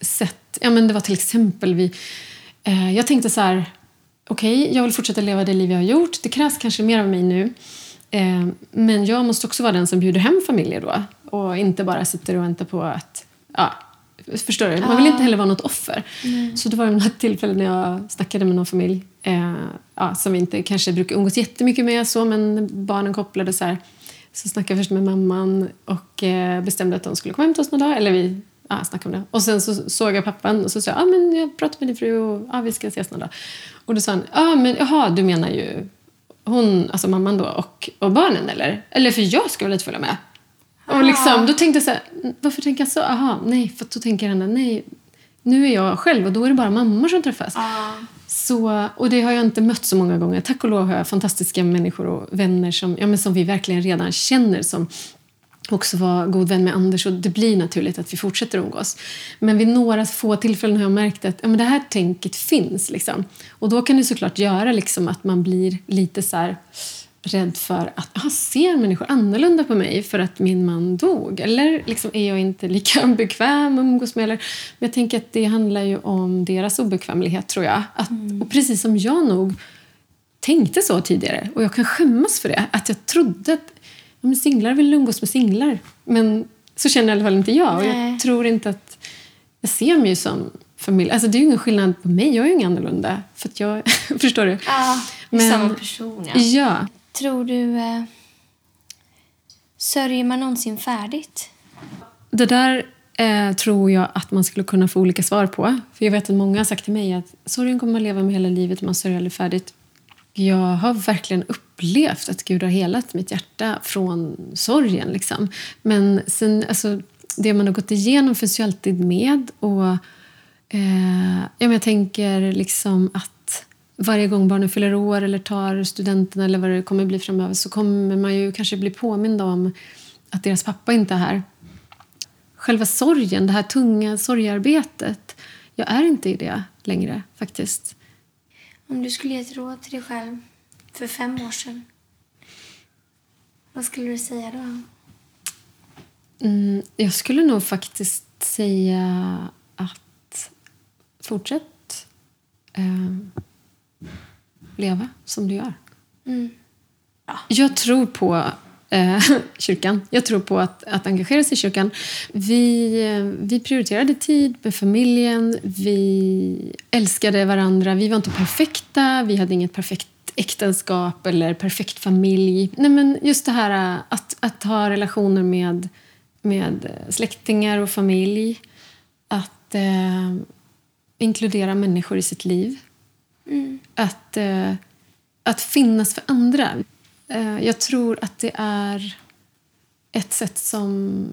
sett, ja men det var till exempel vi, eh, jag tänkte så här, okej, okay, jag vill fortsätta leva det liv jag har gjort. Det krävs kanske mer av mig nu. Eh, men jag måste också vara den som bjuder hem familjer då. Och inte bara sitter och väntar på att ja, Förstår du? Man vill inte heller vara något offer. Mm. Så det var något tillfälle när jag snackade med någon familj eh, ja, som vi inte kanske brukar umgås jättemycket med så, men barnen kopplade så här. Så snackade jag först med mamman och eh, bestämde att de skulle komma hem till oss några dagar. Eller vi ja, snackade om det. Och sen så såg jag pappan och så sa jag, ah, men jag pratar med din fru och ah, vi ska ses några dagar. Och då sa han, ah, men jaha, du menar ju hon, alltså mamman då och, och barnen eller? Eller för jag ska väl inte följa med? Och liksom, då tänkte jag så här, varför tänker jag så? Aha, nej, för då tänker jag nej, nu är jag själv och då är det bara mammor som träffas. Ah. Så, och det har jag inte mött så många gånger. Tack och lov har jag fantastiska människor och vänner som, ja, men som vi verkligen redan känner som också var god vän med Anders och det blir naturligt att vi fortsätter umgås. Men vid några få tillfällen har jag märkt att ja, men det här tänket finns. Liksom. Och då kan det såklart göra liksom, att man blir lite så här, rädd för att aha, ser människor annorlunda på mig för att min man dog? Eller liksom, är jag inte lika bekväm att umgås med? Eller, men jag tänker att det handlar ju om deras obekvämlighet, tror jag. Att, mm. Och precis som jag nog tänkte så tidigare, och jag kan skämmas för det, att jag trodde att ja, men singlar vill umgås med singlar. Men så känner i alla fall inte jag. Och jag tror inte att... Jag ser mig som familj. Alltså det är ju ingen skillnad på mig. Jag är ju ingen annorlunda. För att jag, förstår du? Ja, men, samma person. Ja. ja. Tror du... Eh, sörjer man någonsin färdigt? Det där eh, tror jag att man skulle kunna få olika svar på. För Jag vet att många har sagt till mig att sorgen kommer man leva med hela livet, man sörjer aldrig färdigt. Jag har verkligen upplevt att Gud har helat mitt hjärta från sorgen. Liksom. Men sen, alltså, det man har gått igenom finns ju alltid med. Och, eh, ja, men jag tänker liksom att varje gång barnen fyller år eller tar studenten eller vad det kommer bli framöver så kommer man ju kanske bli påmind om att deras pappa inte är här. Själva sorgen, det här tunga sorgearbetet. Jag är inte i det längre faktiskt. Om du skulle ge ett råd till dig själv för fem år sedan, vad skulle du säga då? Mm, jag skulle nog faktiskt säga att fortsätt eh, leva som du gör. Mm. Jag tror på eh, kyrkan. Jag tror på att, att engagera sig i kyrkan. Vi, eh, vi prioriterade tid med familjen. Vi älskade varandra. Vi var inte perfekta. Vi hade inget perfekt äktenskap eller perfekt familj. Nej, men just det här eh, att, att ha relationer med, med släktingar och familj. Att eh, inkludera människor i sitt liv. Mm. Att, eh, att finnas för andra. Eh, jag tror att det är ett sätt som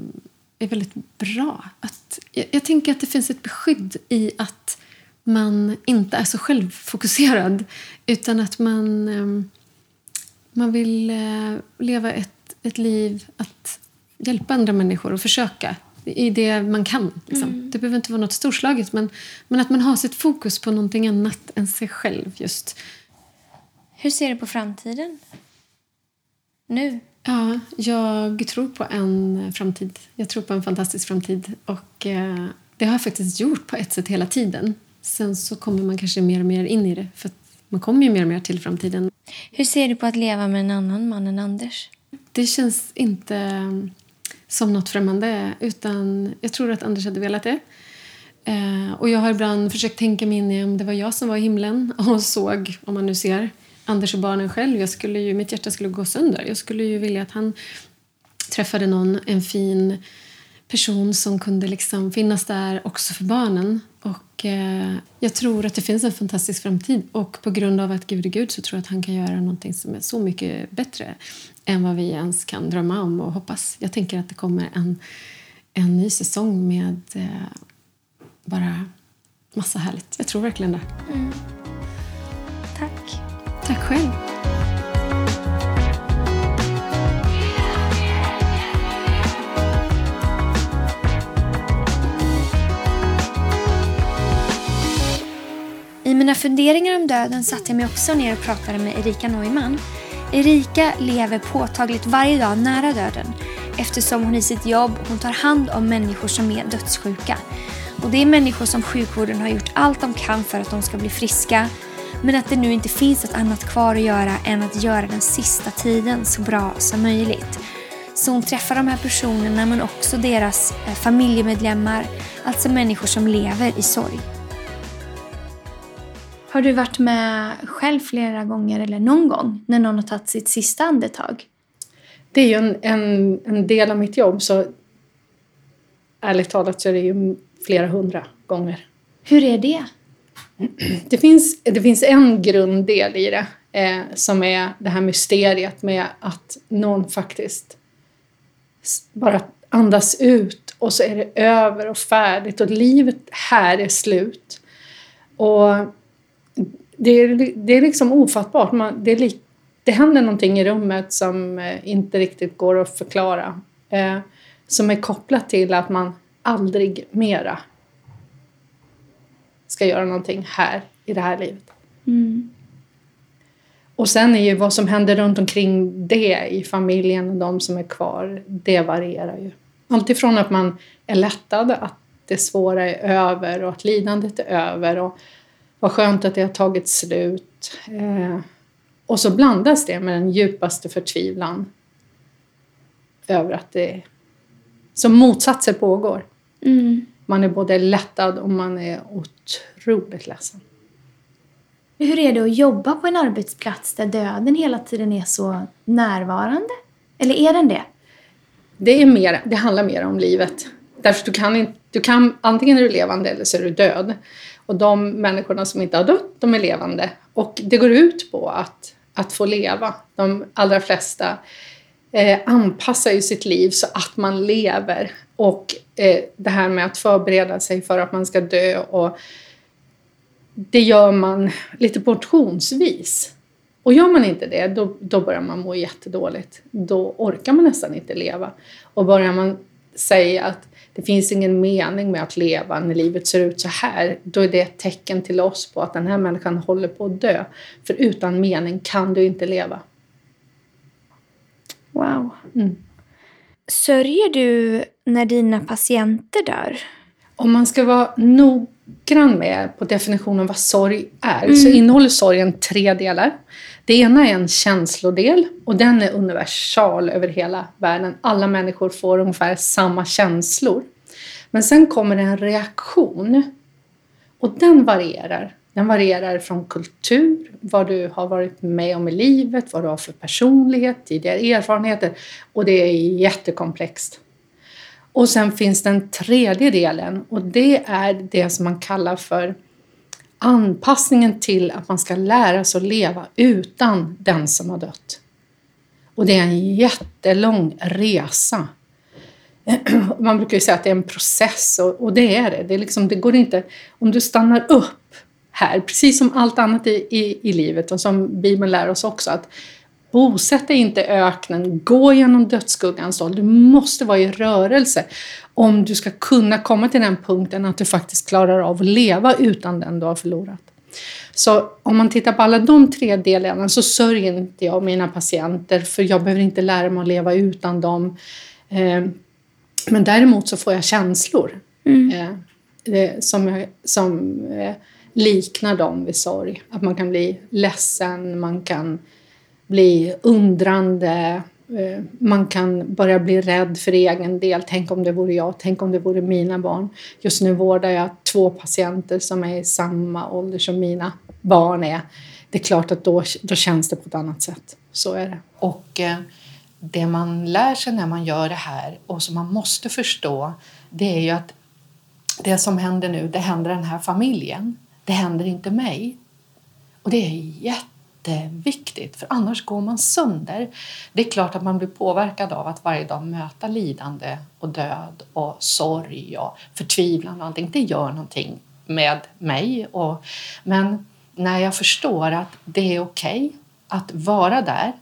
är väldigt bra. Att, jag, jag tänker att det finns ett beskydd i att man inte är så självfokuserad utan att man, eh, man vill eh, leva ett, ett liv att hjälpa andra människor och försöka i det man kan. Liksom. Det behöver inte vara något storslaget men, men att man har sitt fokus på någonting annat än sig själv. just. Hur ser du på framtiden? Nu? Ja, jag tror på en framtid. Jag tror på en fantastisk framtid. Och eh, Det har jag faktiskt gjort på ett sätt hela tiden. Sen så kommer man kanske mer och mer in i det. För man kommer ju mer och mer till framtiden. Hur ser du på att leva med en annan man än Anders? Det känns inte som något främmande. Utan jag tror att Anders hade velat det. Eh, och jag har ibland försökt tänka mig in i om det var jag som var i himlen och såg, om man nu ser, Anders och barnen själv. Jag skulle ju, mitt hjärta skulle gå sönder. Jag skulle ju vilja att han träffade någon, en fin person som kunde liksom finnas där också för barnen. Och eh, Jag tror att det finns en fantastisk framtid. Och på grund av att Gud är Gud så tror jag att han kan göra någonting som är så mycket bättre än vad vi ens kan drömma om och hoppas. Jag tänker att det kommer en, en ny säsong med eh, bara massa härligt. Jag tror verkligen det. Tack. Tack själv. Mina funderingar om döden satte jag mig också ner och pratade med Erika Neumann. Erika lever påtagligt varje dag nära döden eftersom hon i sitt jobb hon tar hand om människor som är dödssjuka. Och det är människor som sjukvården har gjort allt de kan för att de ska bli friska men att det nu inte finns något annat kvar att göra än att göra den sista tiden så bra som möjligt. Så hon träffar de här personerna men också deras eh, familjemedlemmar, alltså människor som lever i sorg. Har du varit med själv flera gånger eller någon gång när någon har tagit sitt sista andetag? Det är ju en, en, en del av mitt jobb så ärligt talat så är det ju flera hundra gånger. Hur är det? Det finns, det finns en grunddel i det eh, som är det här mysteriet med att någon faktiskt bara andas ut och så är det över och färdigt och livet här är slut. Och det är, det är liksom ofattbart. Man, det, är lik, det händer någonting i rummet som eh, inte riktigt går att förklara. Eh, som är kopplat till att man aldrig mera ska göra någonting här i det här livet. Och sen är ju vad som händer runt omkring det i familjen och de som är kvar, det varierar ju. Alltifrån att man är lättad, att det svåra är över och att lidandet är över och vad skönt att det har tagit slut. Eh, och så blandas det med den djupaste förtvivlan över att det som motsatser pågår. Man är både lättad och man är otroligt ledsen. Hur är det att jobba på en arbetsplats där döden hela tiden är så närvarande? Eller är den det? Det, är mer, det handlar mer om livet. Därför du kan, inte, du kan, antingen är du levande eller så är du död. Och de människorna som inte har dött, de är levande. Och det går ut på att, att få leva. De allra flesta eh, anpassar ju sitt liv så att man lever. Och eh, det här med att förbereda sig för att man ska dö och det gör man lite portionsvis. Och gör man inte det, då, då börjar man må jättedåligt. Då orkar man nästan inte leva. Och börjar man säga att det finns ingen mening med att leva när livet ser ut så här, då är det ett tecken till oss på att den här människan håller på att dö. För utan mening kan du inte leva. Wow. Mm. Sörjer du när dina patienter dör? Om man ska vara noggrann med på definitionen vad sorg är så innehåller sorgen tre delar. Det ena är en känslodel och den är universal över hela världen. Alla människor får ungefär samma känslor. Men sen kommer det en reaktion och den varierar. Den varierar från kultur, vad du har varit med om i livet, vad du har för personlighet, tidigare erfarenheter och det är jättekomplext. Och sen finns den tredje delen och det är det som man kallar för anpassningen till att man ska lära sig att leva utan den som har dött. Och det är en jättelång resa. Man brukar ju säga att det är en process och, och det är det. Det, är liksom, det går inte, om du stannar upp här, precis som allt annat i, i, i livet och som Bibeln lär oss också, att bosätt dig inte i öknen, gå genom dödsskuggans dal. Du måste vara i rörelse om du ska kunna komma till den punkten att du faktiskt klarar av att leva utan den du har förlorat. Så om man tittar på alla de tre delarna så sörjer inte jag mina patienter för jag behöver inte lära mig att leva utan dem. Eh, Men däremot så får jag känslor eh, det- som, som eh, liknar dem vid sorg. Att man kan bli ledsen, man kan bli undrande, eh, man kan börja bli rädd för egen del. Tänk om det vore jag, tänk om det vore mina barn. Just nu vårdar jag två patienter som är i samma ålder som mina barn är. Det är klart att då, då känns det på ett annat sätt. Så är det. Och eh, det man lär sig när man gör det här och som man måste förstå det är ju att det som händer nu, det händer den här familjen. Det händer inte mig. Och det är jätteviktigt för annars går man sönder. Det är klart att man blir påverkad av att varje dag möta lidande och död och sorg och förtvivlan och allting. Det gör någonting med mig. Och, men när jag förstår att det är okej att vara där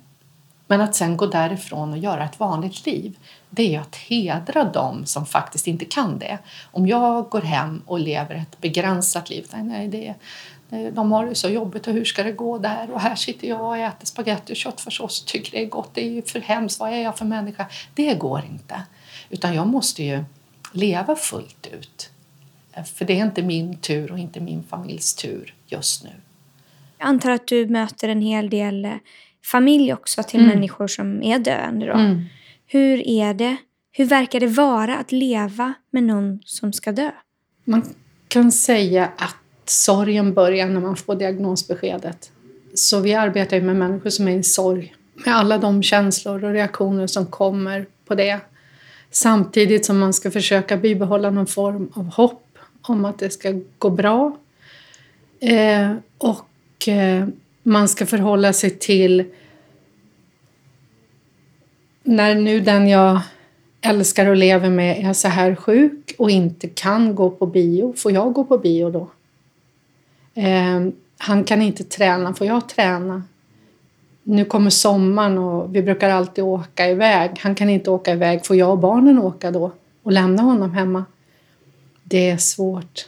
men att sen gå därifrån och göra ett vanligt liv, det är att hedra dem som faktiskt inte kan det. Om jag går hem och lever ett begränsat liv, nej, nej det, de har det så jobbigt och hur ska det gå där? Och här sitter jag och äter spagetti och köttfärssås och tycker det är gott, det är ju för hemskt, vad är jag för människa? Det går inte. Utan jag måste ju leva fullt ut. För det är inte min tur och inte min familjs tur just nu. Jag antar att du möter en hel del eh, familj också till Mm. människor som är döende. Då. Hur är det? Hur verkar det vara att leva med någon som ska dö? Man kan säga att sorgen börjar när man får diagnosbeskedet. Så vi arbetar ju med människor som är i sorg. Med alla de känslor och reaktioner som kommer på det. Samtidigt som man ska försöka bibehålla någon form av hopp om att det ska gå bra. Eh, och eh, man ska förhålla sig till när nu den jag älskar och lever med är så här sjuk och inte kan gå på bio, får jag gå på bio då? Eh, han kan inte träna, får jag träna? Nu kommer sommaren och vi brukar alltid åka iväg. Han kan inte åka iväg, får jag och barnen åka då och lämna honom hemma? Det är svårt.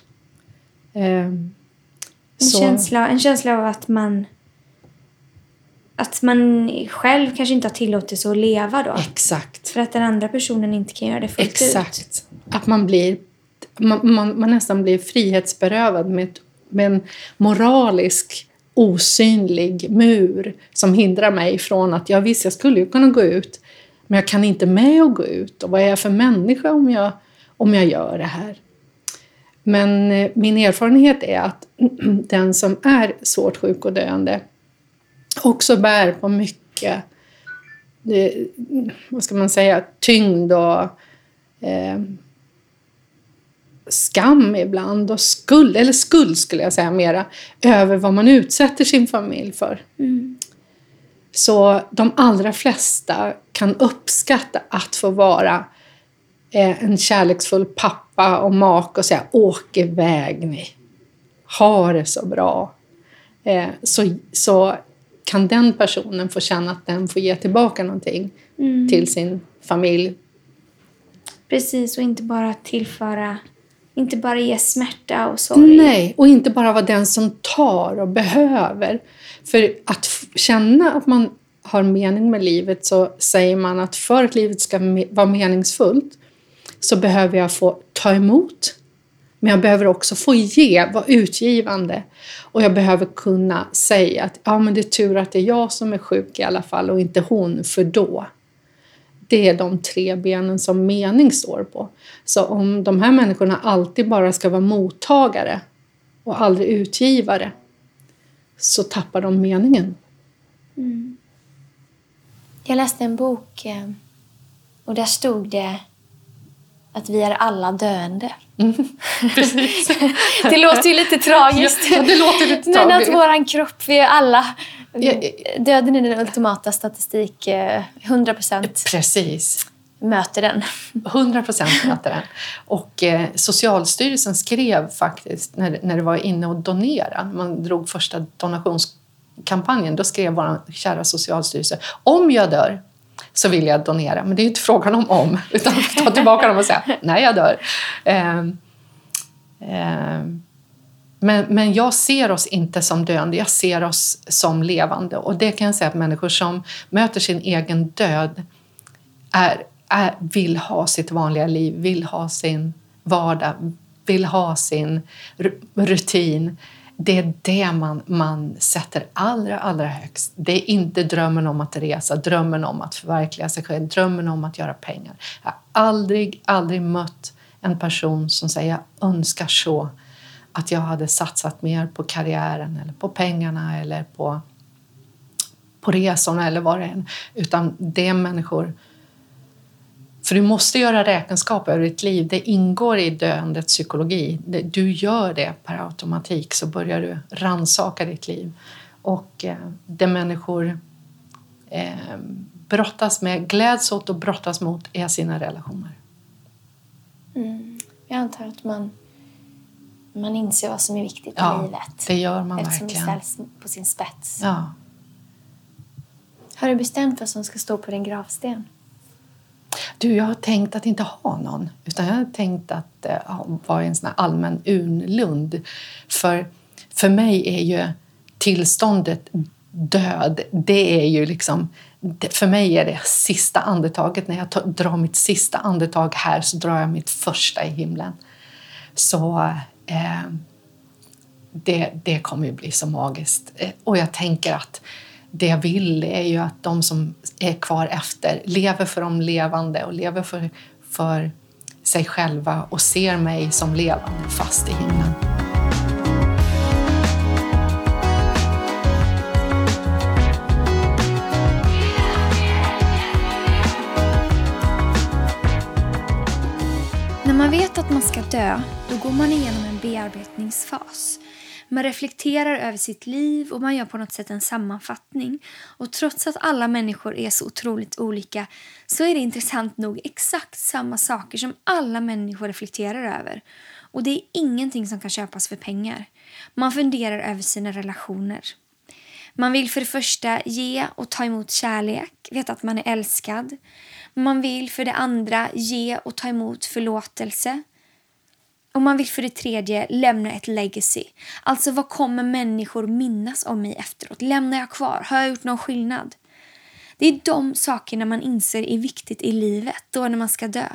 Eh, En, känsla, en känsla av att man att man själv kanske inte har tillåtelse att leva då. Exakt. För att den andra personen inte kan göra det fullt ut. Exakt. Att man blir man, man, man nästan blir frihetsberövad med, ett, med en moralisk osynlig mur som hindrar mig från att jag visst, jag skulle ju kunna gå ut men jag kan inte med att gå ut och vad är jag för människa om jag, om jag gör det här? Men eh, min erfarenhet är att den som är svårt sjuk och döende också bär på mycket eh, vad ska man säga, tyngd och eh, skam ibland och skuld, eller skuld skulle jag säga mera, över vad man utsätter sin familj för. Så de allra flesta kan uppskatta att få vara eh, en kärleksfull pappa och make och säga åk iväg ni. Ha det så bra. Eh, så, så kan den personen få känna att den får ge tillbaka någonting till sin familj. Precis, och inte bara tillföra, inte bara ge smärta och sorg. Nej, och inte bara vara den som tar och behöver. För att känna att man har mening med livet så säger man att för att livet ska me- vara meningsfullt så behöver jag få ta emot. Men jag behöver också få ge, vara utgivande. Och jag behöver kunna säga att ja, men det är tur att det är jag som är sjuk i alla fall och inte hon, för då. Det är de tre benen som mening står på. Så om de här människorna alltid bara ska vara mottagare och aldrig utgivare så tappar de meningen. Mm. Jag läste en bok eh, och där stod det att vi är alla döende. Precis. Det låter ju lite tragiskt. Ja, det låter lite Men att våran kropp, vi är alla... Döden är den ultimata statistik. eh, 100 procent Precis. möter den. 100 procent möter den. Och eh, Socialstyrelsen skrev faktiskt, när, när det var inne och donera, man drog första donationskampanjen, då skrev vår kära Socialstyrelse om jag dör så vill jag donera. Men det är ju inte frågan om om, utan ta tillbaka dem och säga nej, jag dör. Eh, eh, men, men jag ser oss inte som döende, jag ser oss som levande. Och det kan jag säga att människor som möter sin egen död är, är, vill ha sitt vanliga liv, vill ha sin vardag, vill ha sin rutin. Det är det man, man sätter allra, allra högst. Det är inte drömmen om att resa, drömmen om att förverkliga sig själv, drömmen om att göra pengar. Jag har aldrig, aldrig mött en person som säger jag önskar så att jag hade satsat mer på karriären eller på pengarna eller på, på resorna eller vad det är. Utan det är människor för du måste göra räkenskap över ditt liv. Det ingår i döendets psykologi. Du gör det per automatik så börjar du ransaka ditt liv. Och eh, det människor eh, brottas med, gläds åt och brottas mot är sina relationer. Jag antar att man, man inser vad som är viktigt i Ja, livet. det gör man Eftersom verkligen. det ställs på sin spets. Ja. Har du bestämt vad som ska stå på din gravsten? Du, jag har tänkt att inte ha någon. Utan jag har tänkt att eh, ha- vara en sån här allmän urnlund. För, för mig är ju tillståndet död, det är ju liksom... För mig är det sista andetaget. När jag tar, drar mitt sista andetag här så drar jag mitt första i himlen. Så eh, det, det kommer ju bli så magiskt. Eh, och jag tänker att det jag vill är ju att de som är kvar efter lever för de levande och lever för, för sig själva och ser mig som levande fast i himlen. När man vet att man ska dö, då går man igenom en bearbetningsfas. Man reflekterar över sitt liv och man gör på något sätt en sammanfattning. Och trots att alla människor är så otroligt olika så är det intressant nog exakt samma saker som alla människor reflekterar över. Och det är ingenting som kan köpas för pengar. Man funderar över sina relationer. Man vill för det första ge och ta emot kärlek, veta att man är älskad. Man vill för det andra ge och ta emot förlåtelse. Och man vill för det tredje lämna ett legacy. Alltså vad kommer människor minnas om mig efteråt? Lämnar jag kvar? Har jag gjort någon skillnad? Det är de sakerna man inser är viktigt i livet då när man ska dö.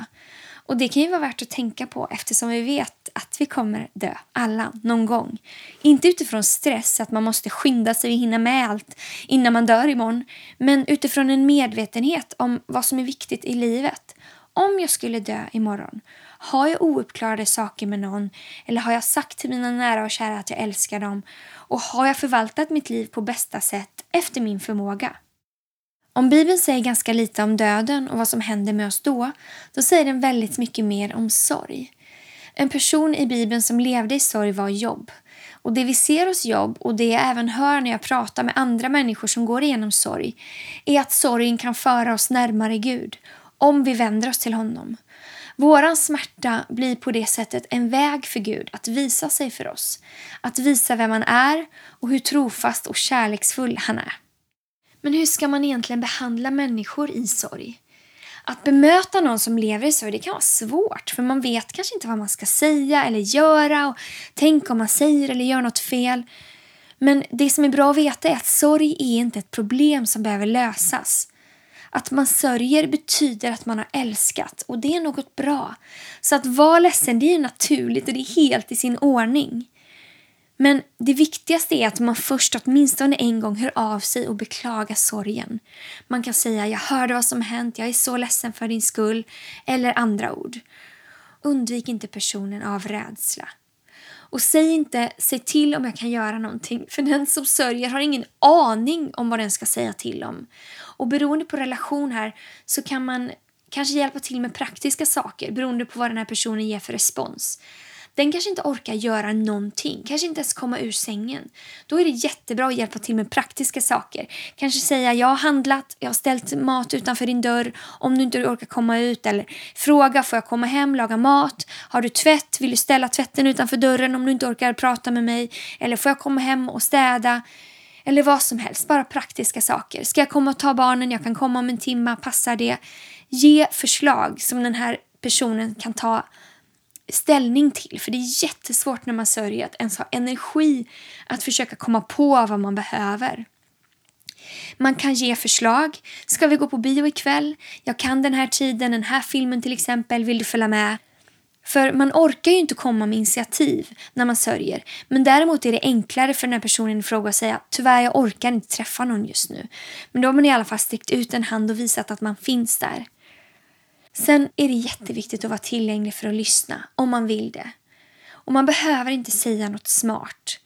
Och det kan ju vara värt att tänka på eftersom vi vet att vi kommer dö, alla, någon gång. Inte utifrån stress, att man måste skynda sig och hinna med allt innan man dör imorgon, men utifrån en medvetenhet om vad som är viktigt i livet. Om jag skulle dö imorgon, har jag ouppklarade saker med någon eller har jag sagt till mina nära och kära att jag älskar dem och har jag förvaltat mitt liv på bästa sätt efter min förmåga? Om Bibeln säger ganska lite om döden och vad som händer med oss då, då säger den väldigt mycket mer om sorg. En person i Bibeln som levde i sorg var Jobb. Och det vi ser hos Jobb och det jag även hör när jag pratar med andra människor som går igenom sorg är att sorgen kan föra oss närmare Gud om vi vänder oss till honom. Våran smärta blir på det sättet en väg för Gud att visa sig för oss. Att visa vem han är och hur trofast och kärleksfull han är. Men hur ska man egentligen behandla människor i sorg? Att bemöta någon som lever i sorg det kan vara svårt för man vet kanske inte vad man ska säga eller göra och tänk om man säger eller gör något fel. Men det som är bra att veta är att sorg är inte ett problem som behöver lösas. Att man sörjer betyder att man har älskat och det är något bra. Så att vara ledsen det är naturligt och det är helt i sin ordning. Men det viktigaste är att man först åtminstone en gång hör av sig och beklagar sorgen. Man kan säga jag hörde vad som hänt, jag är så ledsen för din skull eller andra ord. Undvik inte personen av rädsla. Och säg inte säg till om jag kan göra någonting för den som sörjer har ingen aning om vad den ska säga till om. Och beroende på relation här så kan man kanske hjälpa till med praktiska saker beroende på vad den här personen ger för respons. Den kanske inte orkar göra någonting, kanske inte ens komma ur sängen. Då är det jättebra att hjälpa till med praktiska saker. Kanske säga jag har handlat, jag har ställt mat utanför din dörr om du inte orkar komma ut. Eller fråga får jag komma hem, laga mat? Har du tvätt? Vill du ställa tvätten utanför dörren om du inte orkar prata med mig? Eller får jag komma hem och städa? Eller vad som helst, bara praktiska saker. Ska jag komma och ta barnen? Jag kan komma om en timme, passar det? Ge förslag som den här personen kan ta ställning till. För det är jättesvårt när man sörjer att ens ha energi att försöka komma på vad man behöver. Man kan ge förslag. Ska vi gå på bio ikväll? Jag kan den här tiden, den här filmen till exempel. Vill du följa med? För man orkar ju inte komma med initiativ när man sörjer. Men däremot är det enklare för den här personen i fråga att säga tyvärr jag orkar inte träffa någon just nu. Men då har man i alla fall sträckt ut en hand och visat att man finns där. Sen är det jätteviktigt att vara tillgänglig för att lyssna om man vill det. Och man behöver inte säga något smart.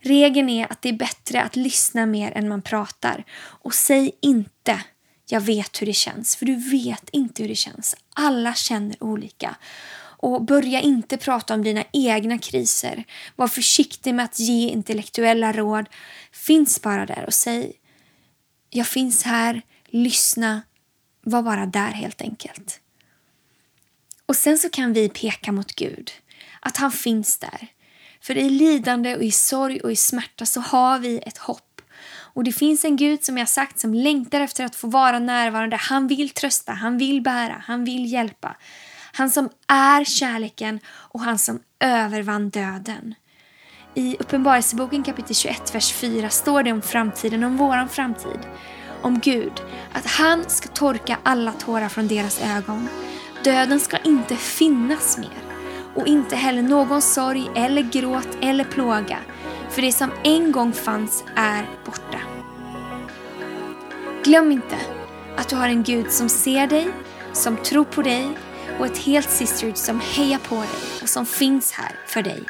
Regeln är att det är bättre att lyssna mer än man pratar. Och säg inte jag vet hur det känns, för du vet inte hur det känns. Alla känner olika. Och börja inte prata om dina egna kriser. Var försiktig med att ge intellektuella råd. Finns bara där och säg jag finns här, lyssna, var bara där helt enkelt. Och sen så kan vi peka mot Gud, att han finns där. För i lidande och i sorg och i smärta så har vi ett hopp. Och det finns en Gud som jag sagt som längtar efter att få vara närvarande. Han vill trösta, han vill bära, han vill hjälpa. Han som är kärleken och han som övervann döden. I Uppenbarelseboken kapitel 21, vers 4 står det om framtiden, om våran framtid. Om Gud, att han ska torka alla tårar från deras ögon. Döden ska inte finnas mer och inte heller någon sorg eller gråt eller plåga, för det som en gång fanns är borta. Glöm inte att du har en Gud som ser dig, som tror på dig och ett helt Sisterhood som hejar på dig och som finns här för dig.